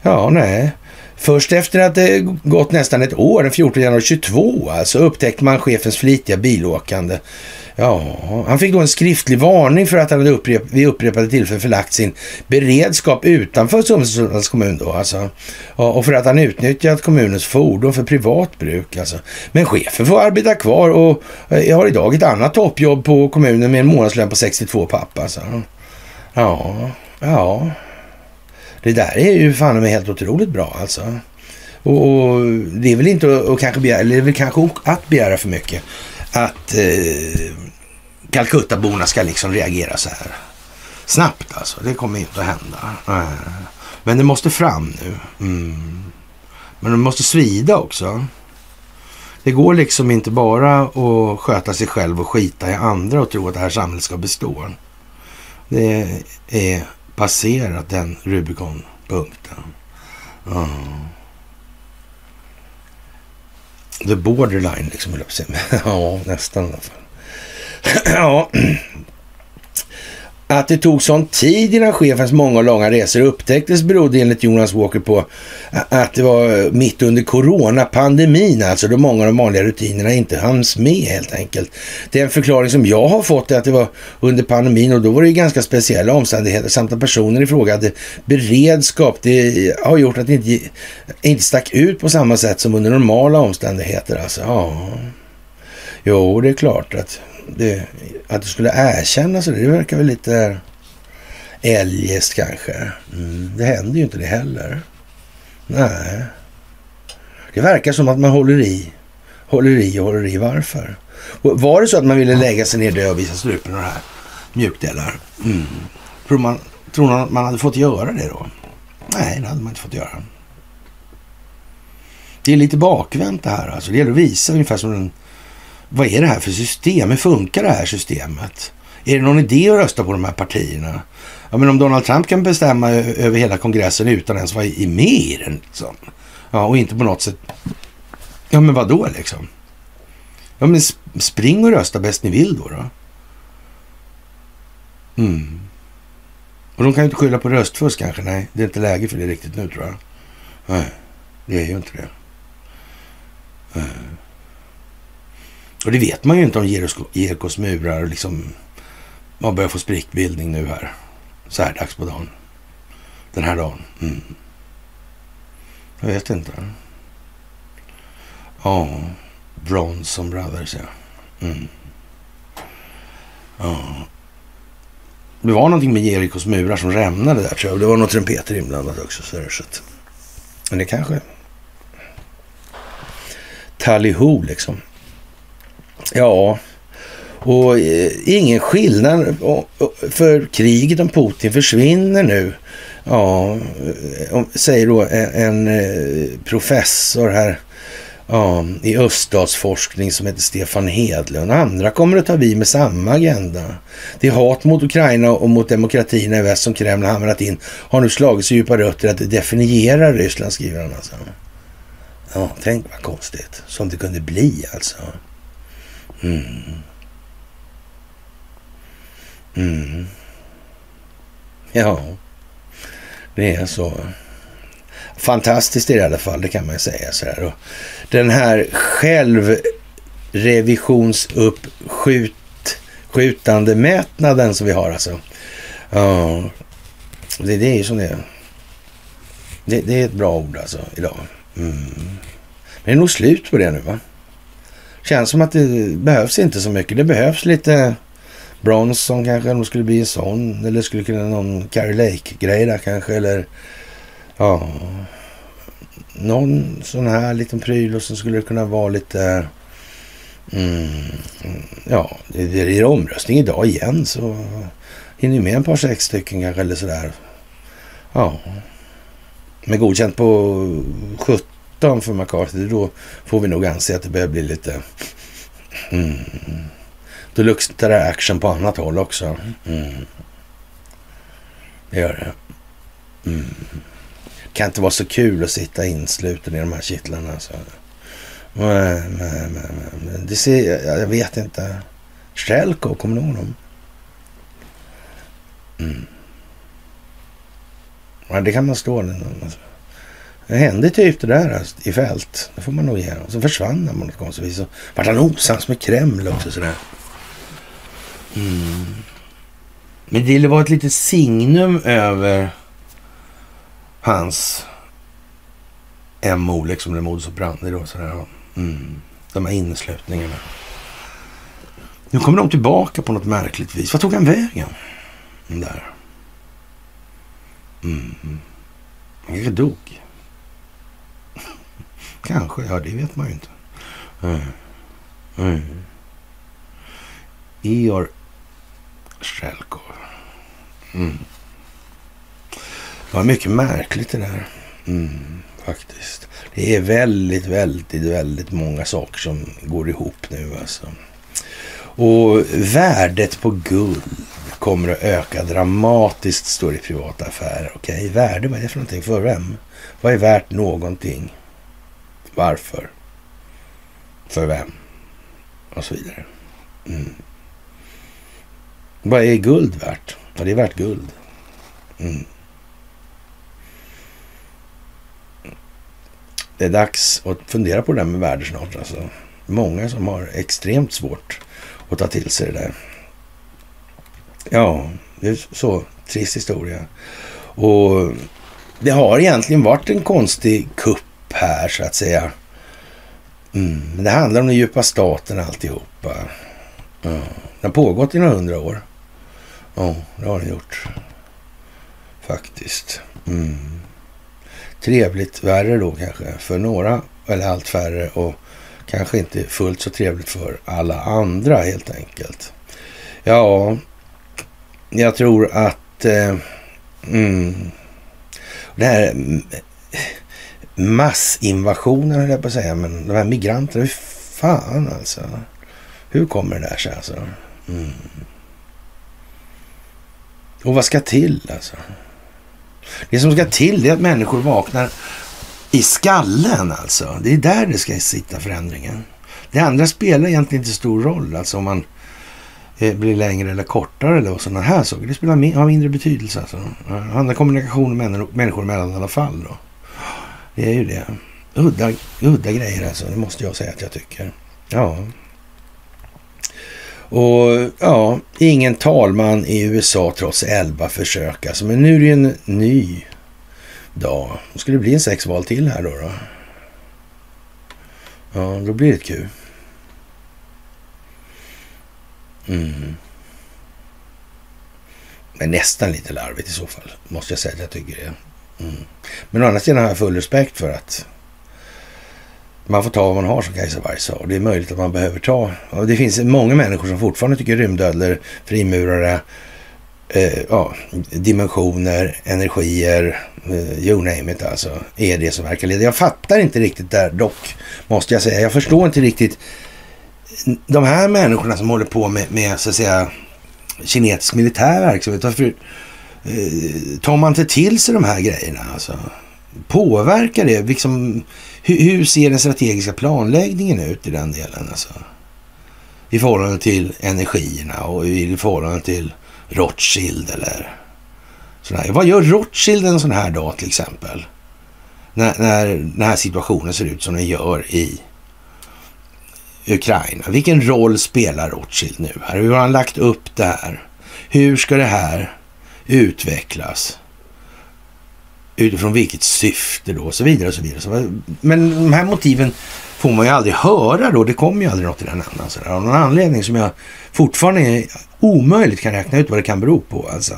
Ja, nej. Först efter att det gått nästan ett år, den 14 januari 22, alltså upptäckte man chefens flitiga bilåkande. Ja, han fick då en skriftlig varning för att han hade upprep vid upprepade tillfällen förlagt sin beredskap utanför Sundsvalls kommun då alltså. Ja, och för att han utnyttjat kommunens fordon för privat bruk alltså. Men chefen får arbeta kvar och jag har idag ett annat toppjobb på kommunen med en månadslön på 62 papp alltså. Ja, ja. Det där är ju fan med helt otroligt bra alltså. Och, och, det är väl inte att kanske begära, eller det är väl kanske att begära för mycket att eh, Calcuttaborna ska liksom reagera så här snabbt alltså. Det kommer inte att hända. Eh, men det måste fram nu. Mm. Men det måste svida också. Det går liksom inte bara att sköta sig själv och skita i andra och tro att det här samhället ska bestå. Det är passerat den Rubicon-punkten. Ja. The borderline, liksom, ja, nästan i alla fall. ja, att det tog sån tid innan chefens många och långa resor upptäcktes berodde enligt Jonas Walker på att det var mitt under coronapandemin, alltså då många av de vanliga rutinerna inte hanns med helt enkelt. Den förklaring som jag har fått är att det var under pandemin och då var det ganska speciella omständigheter samt att personen i fråga hade beredskap. Det har gjort att det inte, inte stack ut på samma sätt som under normala omständigheter. Alltså, ja. Jo, det är klart att det, att det skulle erkännas, det verkar väl lite eljest kanske. Mm, det händer ju inte det heller. Nej. Det verkar som att man håller i, håller i och håller i. Varför? Var det så att man ville lägga sig ner död och visa strupen och det här mjukdelar? Mm. Tror man, tror man att man hade fått göra det då? Nej, det hade man inte fått göra. Det är lite bakvänt det här alltså. Det gäller att visa ungefär som den vad är det här för system? Hur funkar det här systemet? Är det någon idé att rösta på de här partierna? Ja, men om Donald Trump kan bestämma över hela kongressen utan ens vara med i den. Liksom. Ja, och inte på något sätt... Ja, men vad då liksom? Ja, men spring och rösta bäst ni vill då. då. Mm. Och de kan ju inte skylla på röstfusk kanske. Nej, det är inte läge för det riktigt nu tror jag. Nej, det är ju inte det. Nej. Och det vet man ju inte om Jerikos murar liksom man börjar få sprickbildning nu här. Så här dags på dagen. Den här dagen. Mm. Jag vet inte. Ja, Bronson Brothers ja. Mm. Ja. Det var någonting med Jerikos murar som rämnade där tror jag. Det var något trumpeter inblandat också. Så där, så att, men det kanske... Tallyho liksom. Ja, och eh, ingen skillnad för kriget om Putin försvinner nu. Ja, eh, säger då en, en eh, professor här ja, i öststatsforskning som heter Stefan Hedlund. Andra kommer att ta vid med samma agenda. Det hat mot Ukraina och mot demokratierna i väst som Kreml hamrat in har nu slagit så djupa rötter att det definierar Ryssland, skriver han alltså. Ja, tänk vad konstigt. Som det kunde bli alltså. Mm. Mm. Ja, det är så. Fantastiskt i alla fall, det kan man ju säga. Så här. Och den här självrevisionsuppskjutande mätnaden som vi har alltså. Ja, det, det är ju som det är. Det, det, är ett bra ord alltså idag. Mm. Men det är nog slut på det nu va? Känns som att det behövs inte så mycket. Det behövs lite Bronson kanske, om det skulle bli en sån. Eller skulle kunna någon Carrie Lake-grej där kanske. Eller ja, någon sån här liten pryl och så skulle det kunna vara lite... Mm, ja, det är omröstning idag igen så hinner ju med en par sex stycken kanske eller sådär. Ja, med godkänt på 17 17 för McCarthy, då får vi nog anse att det börjar bli lite... Mm. Då luktar det action på annat håll också. Mm. Det gör det. Mm. kan inte vara så kul att sitta insluten i de här kittlarna. Alltså. Men, men, men, det ser, jag vet inte. Strelko, kommer du ihåg honom? Mm. Ja, det kan man stå där. Alltså. Det hände typ det där alltså, i fält. Det får man nog ge honom. så försvann han på något konstigt vis. Så vart han osams med Kreml också sådär. Mm. Men det var ett litet signum över hans MO, liksom, eller modus operandi då. Sådär. Mm. De här inneslutningarna. Nu kommer de tillbaka på något märkligt vis. Vad tog han vägen? Den där. Mm. Han kanske dog. Kanske, ja det vet man ju inte. Mm. Mm. Ior Strelkov. Mm. Det var mycket märkligt det där. Mm, faktiskt. Det är väldigt, väldigt, väldigt många saker som går ihop nu alltså. Och värdet på guld kommer att öka dramatiskt, står det i privata affärer. Okej, okay. värde, vad är det för någonting? För vem? Vad är värt någonting? Varför? För vem? Och så vidare. Mm. Vad är guld värt? Ja, det är värt guld. Mm. Det är dags att fundera på det där med värde snart. Alltså. Många som har extremt svårt att ta till sig det där. Ja, det är så trist historia. Och det har egentligen varit en konstig kupp här så att säga. Mm. Men det handlar om den djupa staten alltihopa. Mm. Den har pågått i några hundra år. Ja, det har den gjort. Faktiskt. Mm. Trevligt värre då kanske för några, eller allt färre och kanske inte fullt så trevligt för alla andra helt enkelt. Ja, jag tror att eh, mm, det här mm, massinvasionen höll jag på att säga, men de här migranterna, hur fan alltså. Hur kommer det där sig alltså? Mm. Och vad ska till alltså? Det som ska till är att människor vaknar i skallen alltså. Det är där det ska sitta förändringen. Det andra spelar egentligen inte stor roll, alltså om man eh, blir längre eller kortare eller sådana här saker. Det spelar har mindre betydelse alltså. Det handlar kommunikation människor emellan i alla fall då. Det är ju det. Udda, udda grejer alltså, det måste jag säga att jag tycker. Ja. Och ja, ingen talman i USA trots elva försök alltså. Men nu är det ju en ny dag. Då ska det bli en sex val till här då. då. Ja, då blir det ett Q. Mm. Men nästan lite larvigt i så fall, måste jag säga att jag tycker det. Mm. Men å andra sidan har jag full respekt för att man får ta vad man har som Kajsa Warg sa. Och det är möjligt att man behöver ta. Och det finns många människor som fortfarande tycker rymdödlor, frimurare, eh, ja, dimensioner, energier, eh, you name it alltså, är det som verkar leda. Jag fattar inte riktigt där dock, måste jag säga. Jag förstår inte riktigt de här människorna som håller på med, med så att säga, kinesisk militär verksamhet. Varför Eh, tar man inte till sig de här grejerna? Alltså? Påverkar det? Liksom, hur, hur, ser den strategiska planläggningen ut i den delen? Alltså? I förhållande till energierna och i förhållande till Rothschild eller sådär. Vad gör Rothschild en sån här dag till exempel? När, när den här situationen ser ut som den gör i Ukraina. Vilken roll spelar Rothschild nu här? Hur har han lagt upp det här? Hur ska det här utvecklas? Utifrån vilket syfte då? Och så vidare och så vidare. Men de här motiven får man ju aldrig höra då. Det kommer ju aldrig något i den änden. Så Av någon anledning som jag fortfarande omöjligt kan räkna ut vad det kan bero på alltså.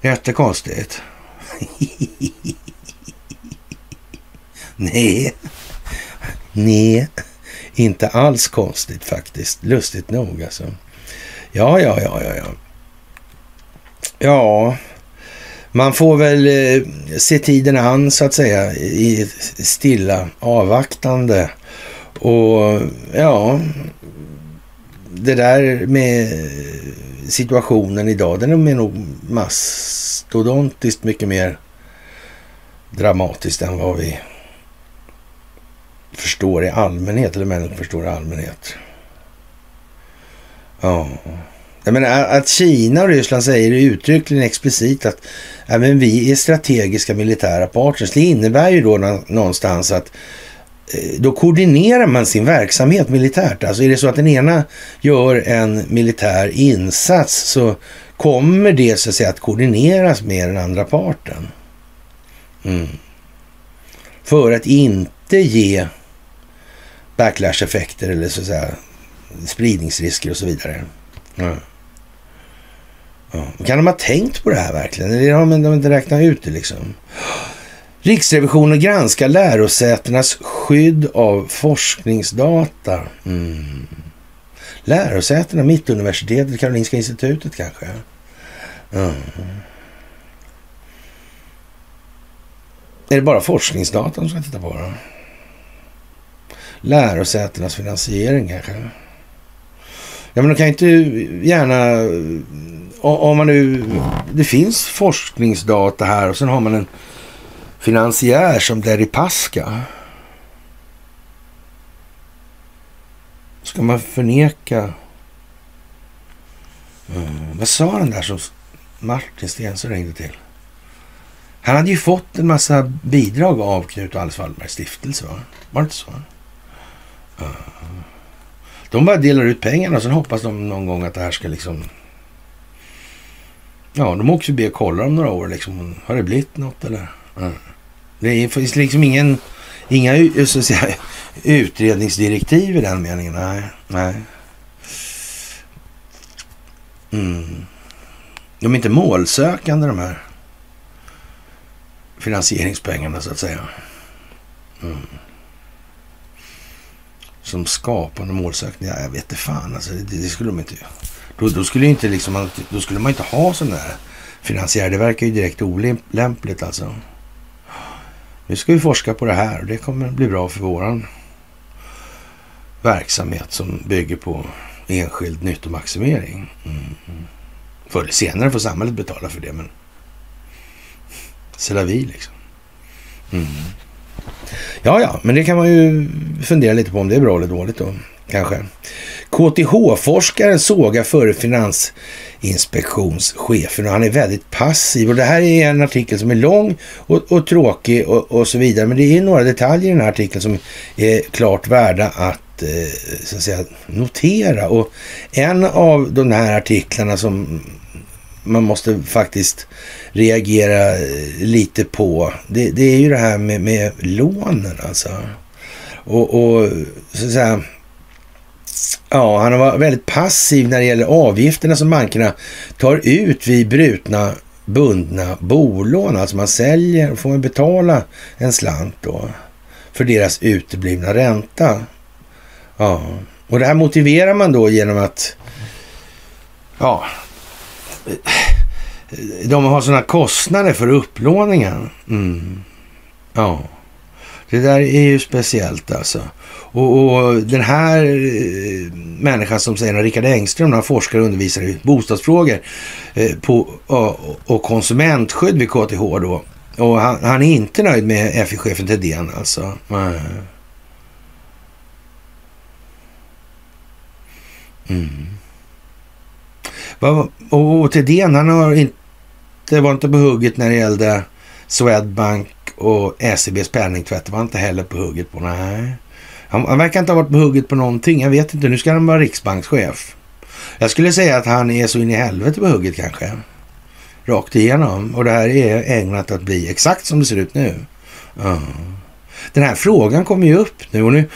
Jättekonstigt. Nej. Nej, inte alls konstigt faktiskt. Lustigt nog alltså. Ja, ja, ja, ja, ja. Ja, man får väl eh, se tiden an så att säga i stilla avvaktande. Och ja, det där med situationen idag, den är nog mastodontiskt mycket mer dramatiskt än vad vi förstår i allmänhet, eller människor förstår i allmänhet. Ja. Jag menar, att Kina och Ryssland säger uttryckligen explicit att även vi är strategiska militära partners. Det innebär ju då någonstans att eh, då koordinerar man sin verksamhet militärt. Alltså är det så att den ena gör en militär insats så kommer det så att säga att koordineras med den andra parten. Mm. För att inte ge backlash-effekter eller så att säga spridningsrisker och så vidare. Mm. Ja. Kan de ha tänkt på det här verkligen? Eller har de inte räknat ut det liksom? Riksrevisionen granskar lärosätenas skydd av forskningsdata. Mm. Lärosätena, Mittuniversitetet, Karolinska institutet kanske? Mm. Är det bara forskningsdata de ska titta på då? lärosätenas finansiering kanske. Ja, men de kan inte gärna... Om man nu... Det finns forskningsdata här och sen har man en finansiär som Deripaska. Ska man förneka Mm. Vad sa den där som Martin Stensson ringde till? Han hade ju fått en massa bidrag av Knut och Alice Wallbergs stiftelse, va? Var det inte så? Mm. De bara delar ut pengarna och sen hoppas de någon gång att det här ska liksom... Ja, de åker förbi och kollar om några år liksom. Har det blivit något eller? Mm. Det finns liksom ingen, inga så att säga, utredningsdirektiv i den meningen. Nej, nej. Mm. De är inte målsökande de här finansieringspengarna så att säga. Mm. Som skapande målsökning, ja, jag vet inte fan alltså. Det, det, skulle de inte då, då skulle inte liksom, då skulle man inte ha sådana här finansiärer. Det verkar ju direkt olämpligt alltså. Nu ska vi forska på det här och det kommer bli bra för våran verksamhet som bygger på enskild nyttomaximering. Mm. Förr eller senare får samhället betala för det, men c'est la vie liksom. Mm. Ja, ja, men det kan man ju fundera lite på om det är bra eller dåligt då, kanske. KTH-forskaren sågar före Finansinspektionschefen och han är väldigt passiv. Och det här är en artikel som är lång och, och tråkig och, och, så vidare. Men det är några detaljer i den här artikeln som är klart värda att, eh, så att säga, notera. Och en av de här artiklarna som man måste faktiskt reagera eh, lite på. Det, det är ju det här med, med lånen alltså. Och, och, så att säga, ja, han var väldigt passiv när det gäller avgifterna som bankerna tar ut vid brutna bundna bolån. Alltså man säljer och får man betala en slant då för deras uteblivna ränta. Ja, och det här motiverar man då genom att ja, de har sådana kostnader för upplåningen. Mm. Ja, det där är ju speciellt alltså. Och, och den här eh, människan som säger, Rickard Engström, han forskar och undervisar i bostadsfrågor eh, på, och, och konsumentskydd vid KTH då. Och han, han är inte nöjd med FI-chefen Thedéen alltså. Mm. Och Thedéen, han har inte, var inte på hugget när det gällde Swedbank och SEBs penningtvätt. var inte heller på hugget på. Nej. Han, han verkar inte ha varit på hugget på någonting. Jag vet inte. Nu ska han vara riksbankschef. Jag skulle säga att han är så in i helvete på hugget kanske. Rakt igenom. Och det här är ägnat att bli exakt som det ser ut nu. Uh. Den här frågan kommer ju upp nu och nu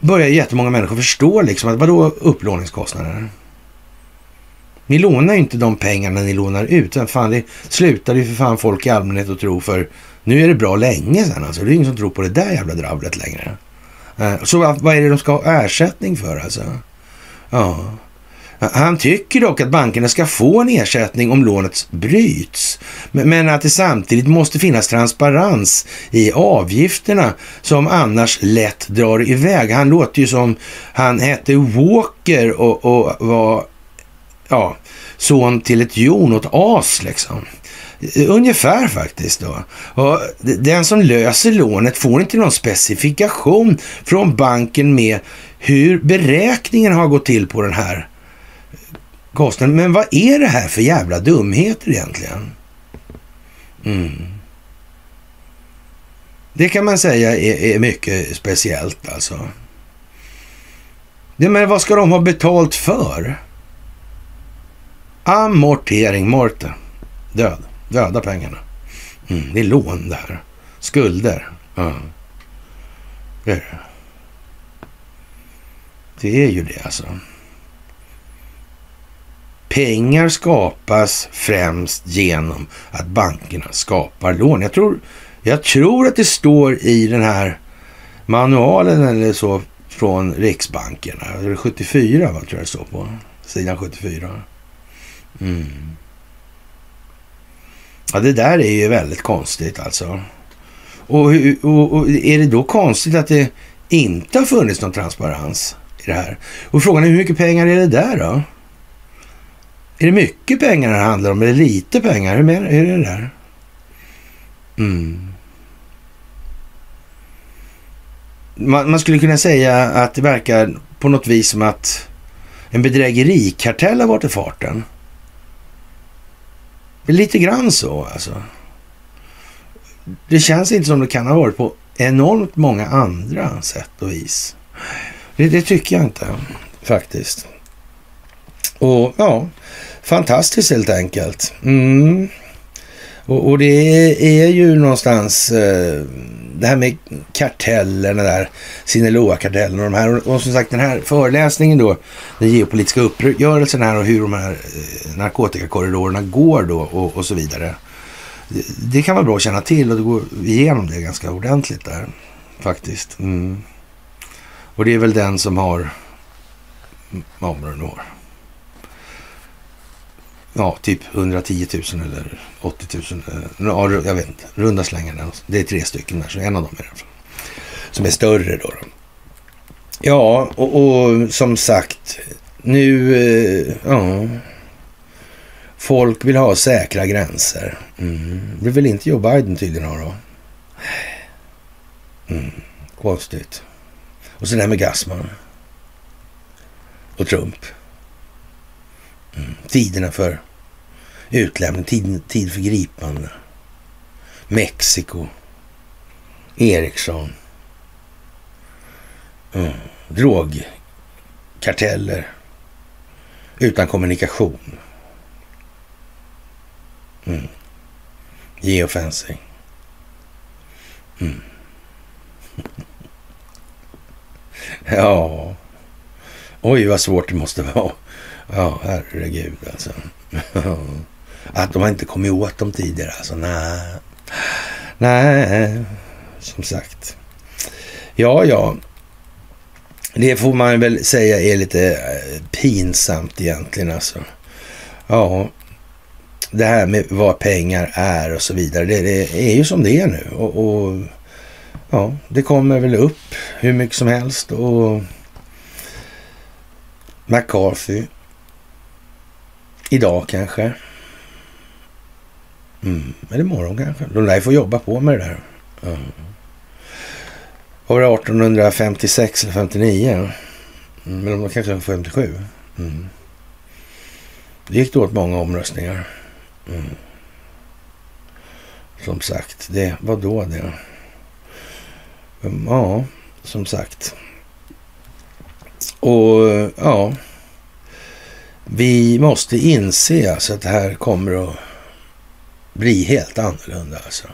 börjar jättemånga människor förstå liksom att vadå upplåningskostnader? Ni lånar ju inte de pengarna ni lånar ut. Fan, det slutade ju för fan folk i allmänhet att tro för nu är det bra länge sedan alltså. Det är ingen som tror på det där jävla dravlet längre. Eh, så vad är det de ska ha ersättning för alltså? Ja. Han tycker dock att bankerna ska få en ersättning om lånet bryts. Men att det samtidigt måste finnas transparens i avgifterna som annars lätt drar iväg. Han låter ju som han hette Walker och, och var ja, son till ett jon och ett as liksom. Ungefär faktiskt då. Och den som löser lånet får inte någon specifikation från banken med hur beräkningen har gått till på den här kostnaden. Men vad är det här för jävla dumheter egentligen? Mm. Det kan man säga är, är mycket speciellt alltså. Det, men vad ska de ha betalt för? Amortering, morte. Död. Döda pengarna. Mm, det är lån det här. Skulder. Ja. Det är det. Det är ju det alltså. Pengar skapas främst genom att bankerna skapar lån. Jag tror, jag tror att det står i den här manualen eller så från Riksbanken. 74 vad tror jag det står på. Sidan 74. Mm. Ja, det där är ju väldigt konstigt alltså. Och, och, och, är det då konstigt att det inte har funnits någon transparens i det här? Och frågan är hur mycket pengar är det där då? Är det mycket pengar det handlar om eller lite pengar? Hur, menar, är det där? Mm. Man, man, skulle kunna säga att det verkar på något vis som att en bedrägerikartell har varit i farten Lite grann så alltså. Det känns inte som det kan ha varit på enormt många andra sätt och vis. Det, det tycker jag inte faktiskt. Och ja, fantastiskt helt enkelt. Mm. Och, och, det är ju någonstans eh, det här med kartellerna där, Sinaloa-kartellen och de här. Och, och, som sagt den här föreläsningen då, den geopolitiska uppgörelsen här och hur de här eh, narkotikakorridorerna går då och, och så vidare. Det, det, kan vara bra att känna till och det går igenom det ganska ordentligt där faktiskt. Mm. Och det är väl den som har, ja vad har ja, typ 110 000 eller 80 000. Eh, ja, jag vet inte, runda slängar. Det är tre stycken där, så en av dem är det. Som är större då. då. Ja, och, och, som sagt, nu, eh, ja. Folk vill ha säkra gränser. Mm. Det vill inte Joe Biden tydligen ha då. Mm. Konstigt. Och så det här med Gassman. Och Trump. Mm. Tiderna för utlämning, tid, tid för gripande. Mexiko. Ericsson. Mm. Drogkarteller. Utan kommunikation. Mm. Geofencing. Mm. ja. Oj, vad svårt det måste vara. Ja, herregud alltså. Att de har inte kommit åt dem tidigare alltså. Nej. Nej, som sagt. Ja, ja. Det får man väl säga är lite eh, pinsamt egentligen alltså. Ja, det här med vad pengar är och så vidare. Det, det är ju som det är nu. Och, och, ja, det kommer väl upp hur mycket som helst. Och McCarthy. Idag kanske. Mm. Eller imorgon kanske. De lär få jobba på med det där. Mm. Var det 1856 eller 59? Mm. Men de kanske 57. Mm. Det gick då åt många omröstningar. Mm. Som sagt, det var då det. Mm, ja, som sagt. Och ja, vi måste inse alltså att det här kommer att bli helt annorlunda. Alltså.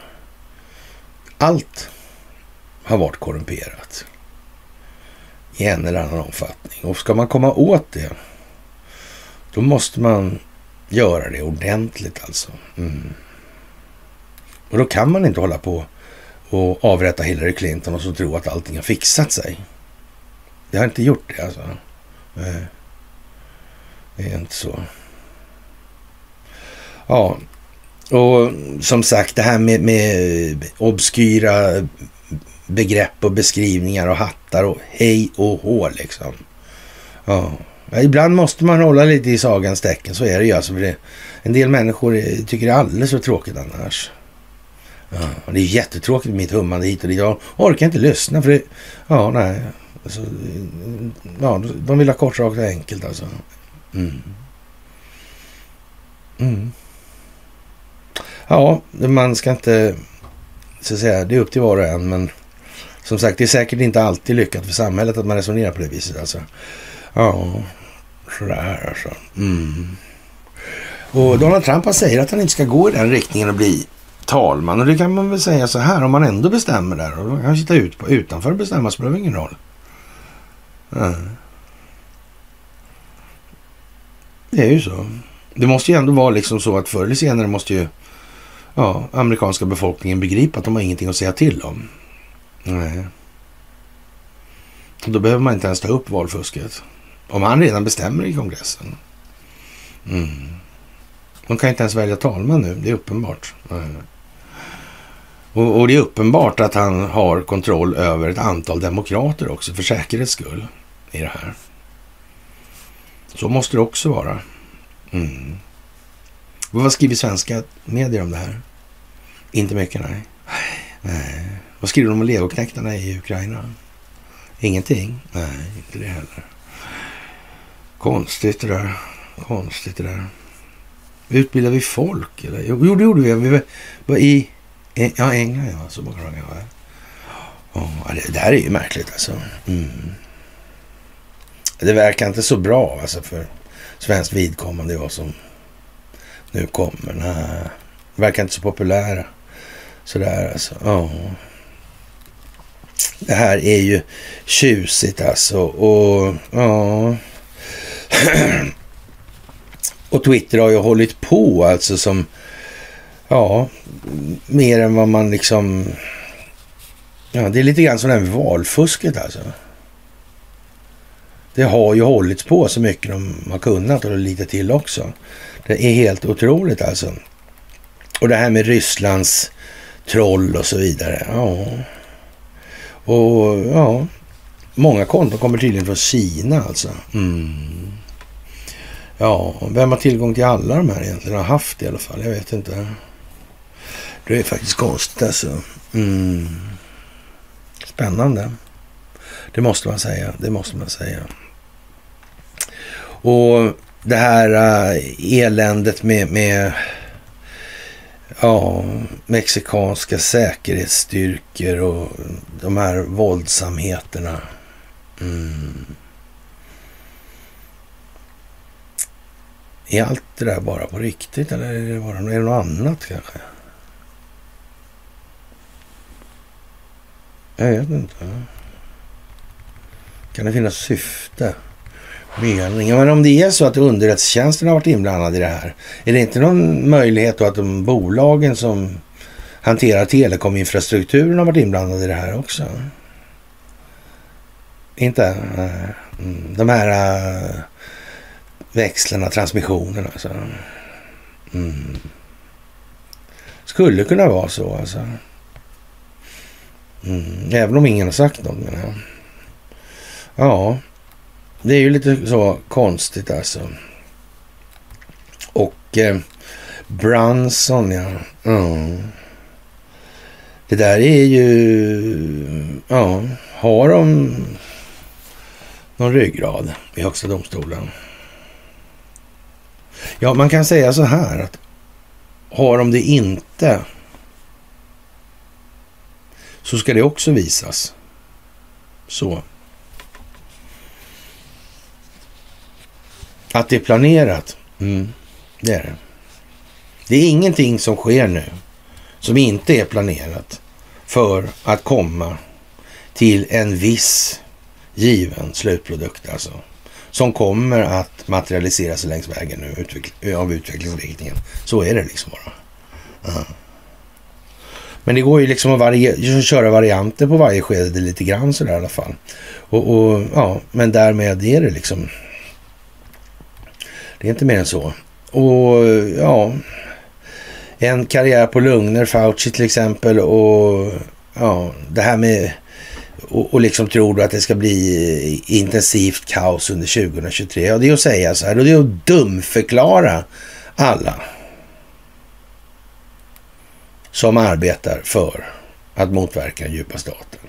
Allt har varit korrumperat i en eller annan omfattning. Och ska man komma åt det, då måste man göra det ordentligt alltså. Mm. Och då kan man inte hålla på och avrätta Hillary Clinton och så tro att allting har fixat sig. Det har inte gjort det alltså. Nej. Det är inte så. Ja, och som sagt det här med, med obskyra begrepp och beskrivningar och hattar och hej och hå liksom. Ja. Ibland måste man hålla lite i sagans tecken, så är det ju alltså. Det, en del människor eh, tycker det är alldeles för tråkigt annars. Ja, det är jättetråkigt med mitt hummande hit och dit. Jag orkar inte lyssna för det, ja nej. Alltså, ja, de vill ha kort, rakt och enkelt alltså. Mm. Mm. Ja, man ska inte så att säga, det är upp till var och en, men som sagt, det är säkert inte alltid lyckat för samhället att man resonerar på det viset. Alltså. Ja, sådär alltså. Mm. Och Donald Trump säger att han inte ska gå i den riktningen och bli talman. Och det kan man väl säga så här, om man ändå bestämmer där och man kan sitta ut på, utanför och bestämma spelar det ingen roll. Mm. Det är ju så. Det måste ju ändå vara liksom så att förr eller senare måste ju ja, amerikanska befolkningen begripa att de har ingenting att säga till om. Nej. Då behöver man inte ens ta upp valfusket. Om han redan bestämmer i kongressen. Mm. De kan inte ens välja talman nu, det är uppenbart. Och, och, det är uppenbart att han har kontroll över ett antal demokrater också, för säkerhets skull, i det här. Så måste det också vara. Mm. Vad skriver svenska medier om det här? Inte mycket, nej. nej. Vad skriver de om legoknektarna i Ukraina? Ingenting? Nej, inte det heller. Konstigt det där. Konstigt det där. Utbildade vi folk? Eller? Jo, det gjorde vi. Vi var i ja, England, ja. Så många gånger. Ja, det, det här är ju märkligt alltså. Mm. Det verkar inte så bra alltså för svenskt vidkommande vad som nu kommer. den här. verkar inte så populära. Sådär alltså. Ja. Det här är ju tjusigt alltså. Och ja. Och Twitter har ju hållit på alltså som, ja, mer än vad man liksom, ja, det är lite grann som det här valfusket alltså. Det har ju hållits på så mycket de har kunnat och lite till också. Det är helt otroligt alltså. Och det här med Rysslands troll och så vidare. Ja. Och ja, många konton kommer tydligen från Kina alltså. Mm. Ja, vem har tillgång till alla de här egentligen? Har haft i alla fall, jag vet inte. Det är faktiskt konstigt alltså. Mm. Spännande. Det måste man säga. Det måste man säga. Och det här uh, eländet med, med ja, mexikanska säkerhetsstyrkor och de här våldsamheterna. Mm. Är allt det där bara på riktigt eller är det, bara, är det något annat kanske? Jag vet inte. Kan det finnas syfte? Mening? Men om det är så att underrättelsetjänsten har varit inblandad i det här. Är det inte någon möjlighet då att de bolagen som hanterar telekominfrastrukturen har varit inblandade i det här också? Inte? Eh, de här eh, växlarna, transmissionerna. Alltså. Mm. Skulle kunna vara så alltså. Mm. Även om ingen har sagt något menar jag. Ja, det är ju lite så konstigt alltså. Och eh, Branson ja. Mm. Det där är ju, ja, har de någon ryggrad i Högsta domstolen? Ja, man kan säga så här att har de det inte så ska det också visas. Så. Att det är planerat, mm, det är det. Det är ingenting som sker nu som inte är planerat för att komma till en viss given slutprodukt alltså som kommer att materialiseras längs vägen nu utveckling, av utvecklingsriktningen. Så är det liksom bara. Uh. Men det går ju liksom att vari köra varianter på varje skede lite grann sådär i alla fall. Och, och, ja, men därmed är det liksom. Det är inte mer än så. Och ja, en karriär på lugner, Fauci till exempel och ja, det här med och, och liksom tror att det ska bli intensivt kaos under 2023. Ja, det är att säga så här och det är att dumförklara alla som arbetar för att motverka den djupa staten.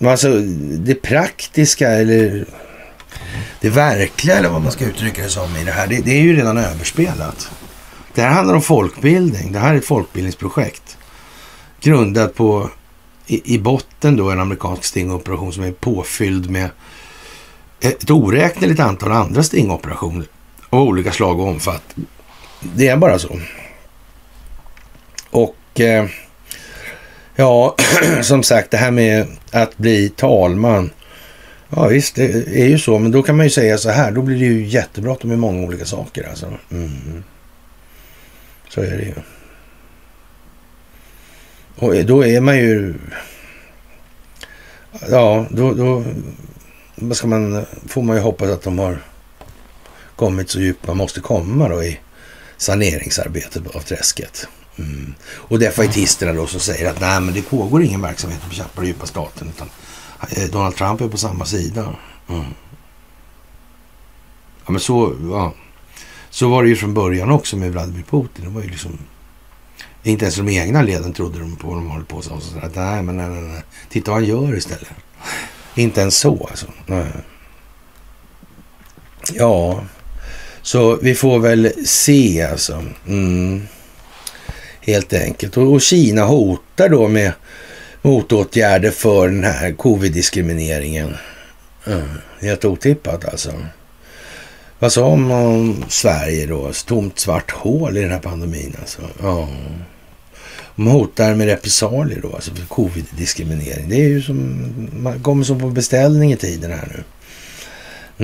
Alltså det praktiska eller det verkliga eller vad man ska uttrycka det som i det här, det, det är ju redan överspelat. Det här handlar om folkbildning. Det här är ett folkbildningsprojekt grundat på i, i botten då en amerikansk stingoperation som är påfylld med ett oräkneligt antal andra stingoperationer av olika slag och omfattning. Det är bara så. Och eh, ja, som sagt, det här med att bli talman. Ja visst, det är ju så, men då kan man ju säga så här, då blir det ju jättebråttom med många olika saker alltså. Mm. Så är det ju. Och då är man ju... Ja, då, då vad ska man, får man ju hoppas att de har kommit så djupt man måste komma då i saneringsarbetet av träsket. Mm. Och defaitisterna då som säger att nej, men det pågår ingen verksamhet på bekämpa djupa staten utan Eh, Donald Trump är på samma sida. Mm. Ja, men så, ja. så var det ju från början också med Vladimir Putin. Det var ju liksom inte ens de egna leden trodde de på vad de håller på med. Så att, nej, men nej, nej, nej. Titta vad han gör istället. Inte ens så alltså. Nej. Ja, Så vi får väl se alltså. Mm. Helt enkelt. Och Kina hotar då med motåtgärder för den här covid-diskrimineringen. Mm. Helt otippat alltså. Vad sa man om Sverige då? Tomt svart hål i den här pandemin alltså. Ja. De hotar med repressalier då, alltså covid-diskriminering. Det är ju som, man kommer som på beställning i tiden här nu.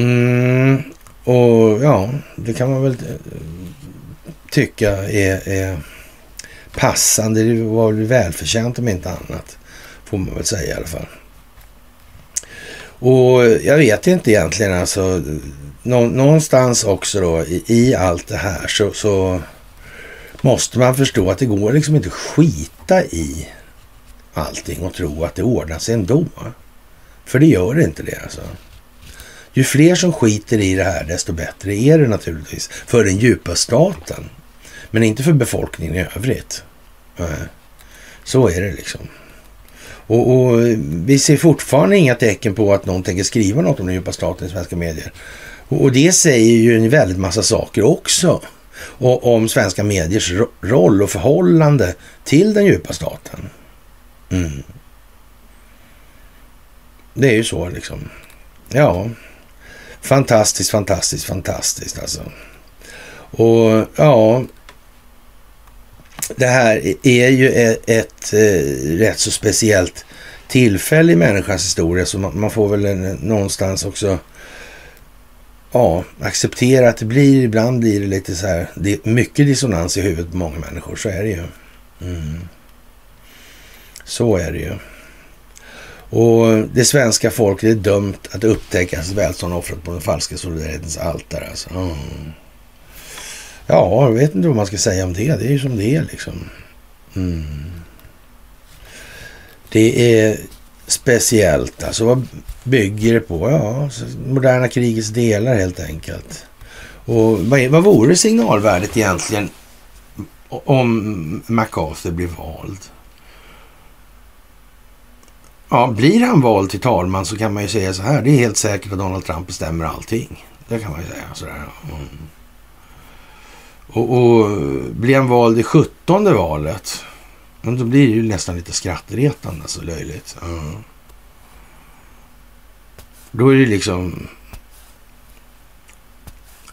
Mm, och ja, det kan man väl eh, tycka är, är passande. Det var väl välförtjänt om inte annat. Får man väl säga i alla fall. Och jag vet inte egentligen alltså. Någonstans också då i, i allt det här så, så, måste man förstå att det går liksom inte skita i allting och tro att det ordnar sig ändå. För det gör inte det alltså. Ju fler som skiter i det här desto bättre är det naturligtvis för den djupa staten. Men inte för befolkningen i övrigt. Så är det liksom. Och, och, vi ser fortfarande inga tecken på att någon tänker skriva något om den djupa staten i svenska medier. Och, och det säger ju en väldigt massa saker också. Och, om svenska mediers roll och förhållande till den djupa staten. Mm. Det är ju så liksom. Ja, fantastiskt, fantastiskt, fantastiskt alltså. Och ja, det här är ju e-, ett, ett, rätt så speciellt tillfälle i människans historia så man, man får väl en, någonstans också ja, acceptera att det blir, ibland blir det lite så här, det är mycket dissonans i huvudet på många människor, så är det ju. Mm. Så är det ju. Och det svenska folket är dömt att upptäckas välstånd offrat på den falska solidaritetens altare. Alltså. Mm. Ja, jag vet inte vad man ska säga om det. Det är ju som det är liksom. Mm. Det är speciellt. Alltså vad bygger det på? Ja, moderna krigets delar helt enkelt. Och vad, vad vore signalvärdet egentligen om MacArthur blir vald? Ja, blir han vald till talman så kan man ju säga så här. Det är helt säkert att Donald Trump bestämmer allting. Det kan man ju säga. Sådär. Mm. Och, och blir han vald i sjuttonde valet, då blir det ju nästan lite skrattretande, så löjligt. Mm. Då är det liksom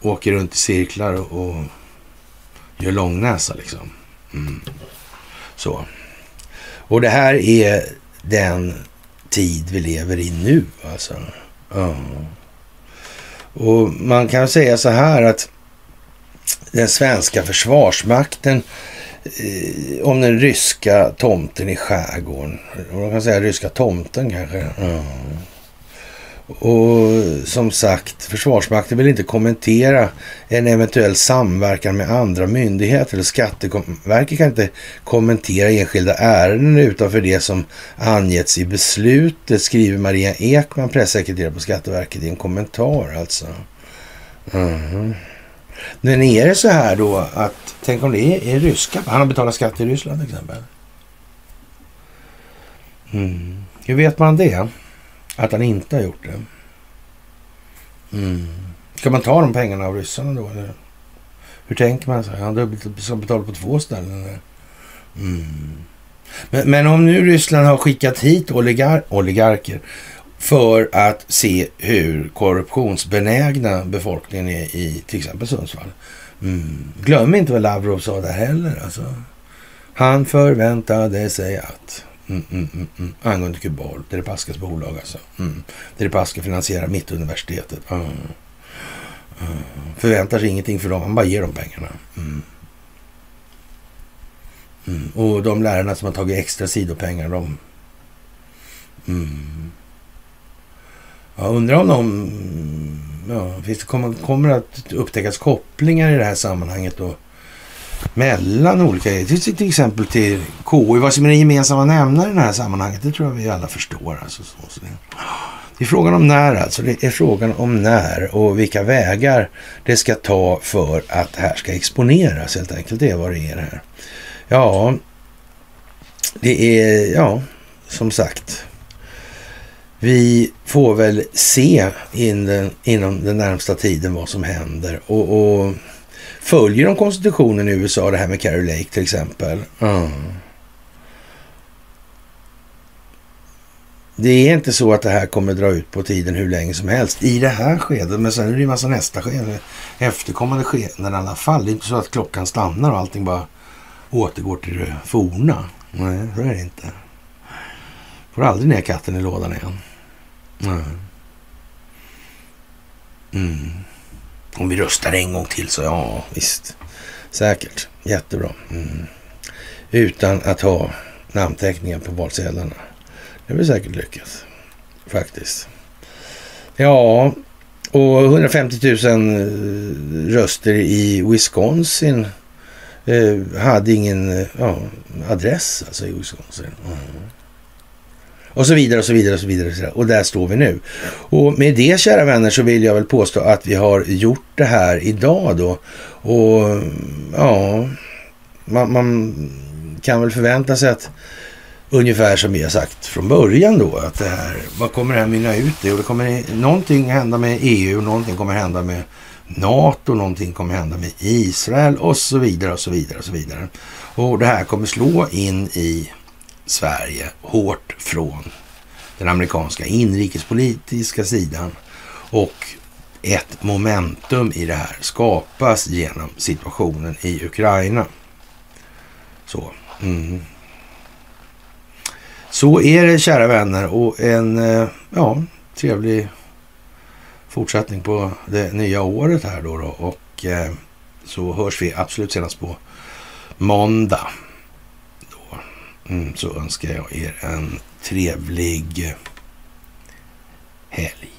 åker runt i cirklar och, och gör långnäsa liksom. Mm. Så. Och det här är den tid vi lever i nu alltså. Mm. Och man kan säga så här att den svenska försvarsmakten eh, om den ryska tomten i skärgården. Man kan säga ryska tomten kanske. Mm. Och som sagt, Försvarsmakten vill inte kommentera en eventuell samverkan med andra myndigheter. Skatteverket kan inte kommentera enskilda ärenden utanför det som angetts i beslutet, skriver Maria Ekman, pressekreterare på Skatteverket i en kommentar alltså. Mm. Men är det så här då att, tänk om det är, är ryska, han har betalat skatt i Ryssland till exempel. Mm. Hur vet man det? Att han inte har gjort det? Mm. Ska man ta de pengarna av ryssarna då? Eller? Hur tänker man? Han har betalat på två ställen. Eller? Mm. Men, men, om nu Ryssland har skickat hit oligar oligarker för att se hur korruptionsbenägna befolkningen är i till exempel Sundsvall. Mm. Glöm inte vad Lavrov sa där heller. Alltså. Han förväntade sig att mm, mm, mm, mm angående Kubal, Deripaskas bolag alltså. Mm. Deripaska finansierar Mittuniversitetet. Mm. Mm. Förväntar sig ingenting för dem, han bara ger dem pengarna. Mm. Mm. Och de lärarna som har tagit extra sidopengar, de... Mm. Jag undrar om de... Ja, finns det kommer, kommer att upptäckas kopplingar i det här sammanhanget då mellan olika, till, till exempel till KU. Vad som är den gemensamma nämnaren i det här sammanhanget, det tror jag vi alla förstår. Alltså, så, så det, det är frågan om när alltså. Det är frågan om när och vilka vägar det ska ta för att det här ska exponeras helt enkelt. Det är vad det är det här. Ja, det är, ja, som sagt vi får väl se in den, inom den närmsta tiden vad som händer. Och, och följer de konstitutionen i USA, det här med Carrie Lake till exempel? Mm. Det är inte så att det här kommer dra ut på tiden hur länge som helst i det här skedet. Men sen är det ju massa nästa skede, efterkommande skeden i alla fall. Det är inte så att klockan stannar och allting bara återgår till det forna. Nej, så är det inte. Får aldrig ner katten i lådan igen. Nej. Mm. mm. Om vi röstar en gång till så ja, visst. Säkert. Jättebra. Mm. Utan att ha namnteckningen på valsedlarna. Det blir säkert lyckat. Faktiskt. Ja, och 150 000 eh, röster i Wisconsin eh, hade ingen eh, ja, adress alltså i Wisconsin. Mm. Och så vidare och så vidare och så vidare. Och där står vi nu. Och med det kära vänner så vill jag väl påstå att vi har gjort det här idag då. Och ja, man, man kan väl förvänta sig att ungefär som vi har sagt från början då, att det här, vad kommer det här mynna ut i? Och det kommer någonting hända med EU, någonting kommer hända med NATO, någonting kommer hända med Israel och så vidare och så vidare och så vidare. Och det här kommer slå in i Sverige hårt från den amerikanska inrikespolitiska sidan och ett momentum i det här skapas genom situationen i Ukraina. Så. Mm. Så är det kära vänner och en eh, ja, trevlig fortsättning på det nya året här då. då. Och eh, så hörs vi absolut senast på måndag. Mm, så önskar jag er en trevlig helg.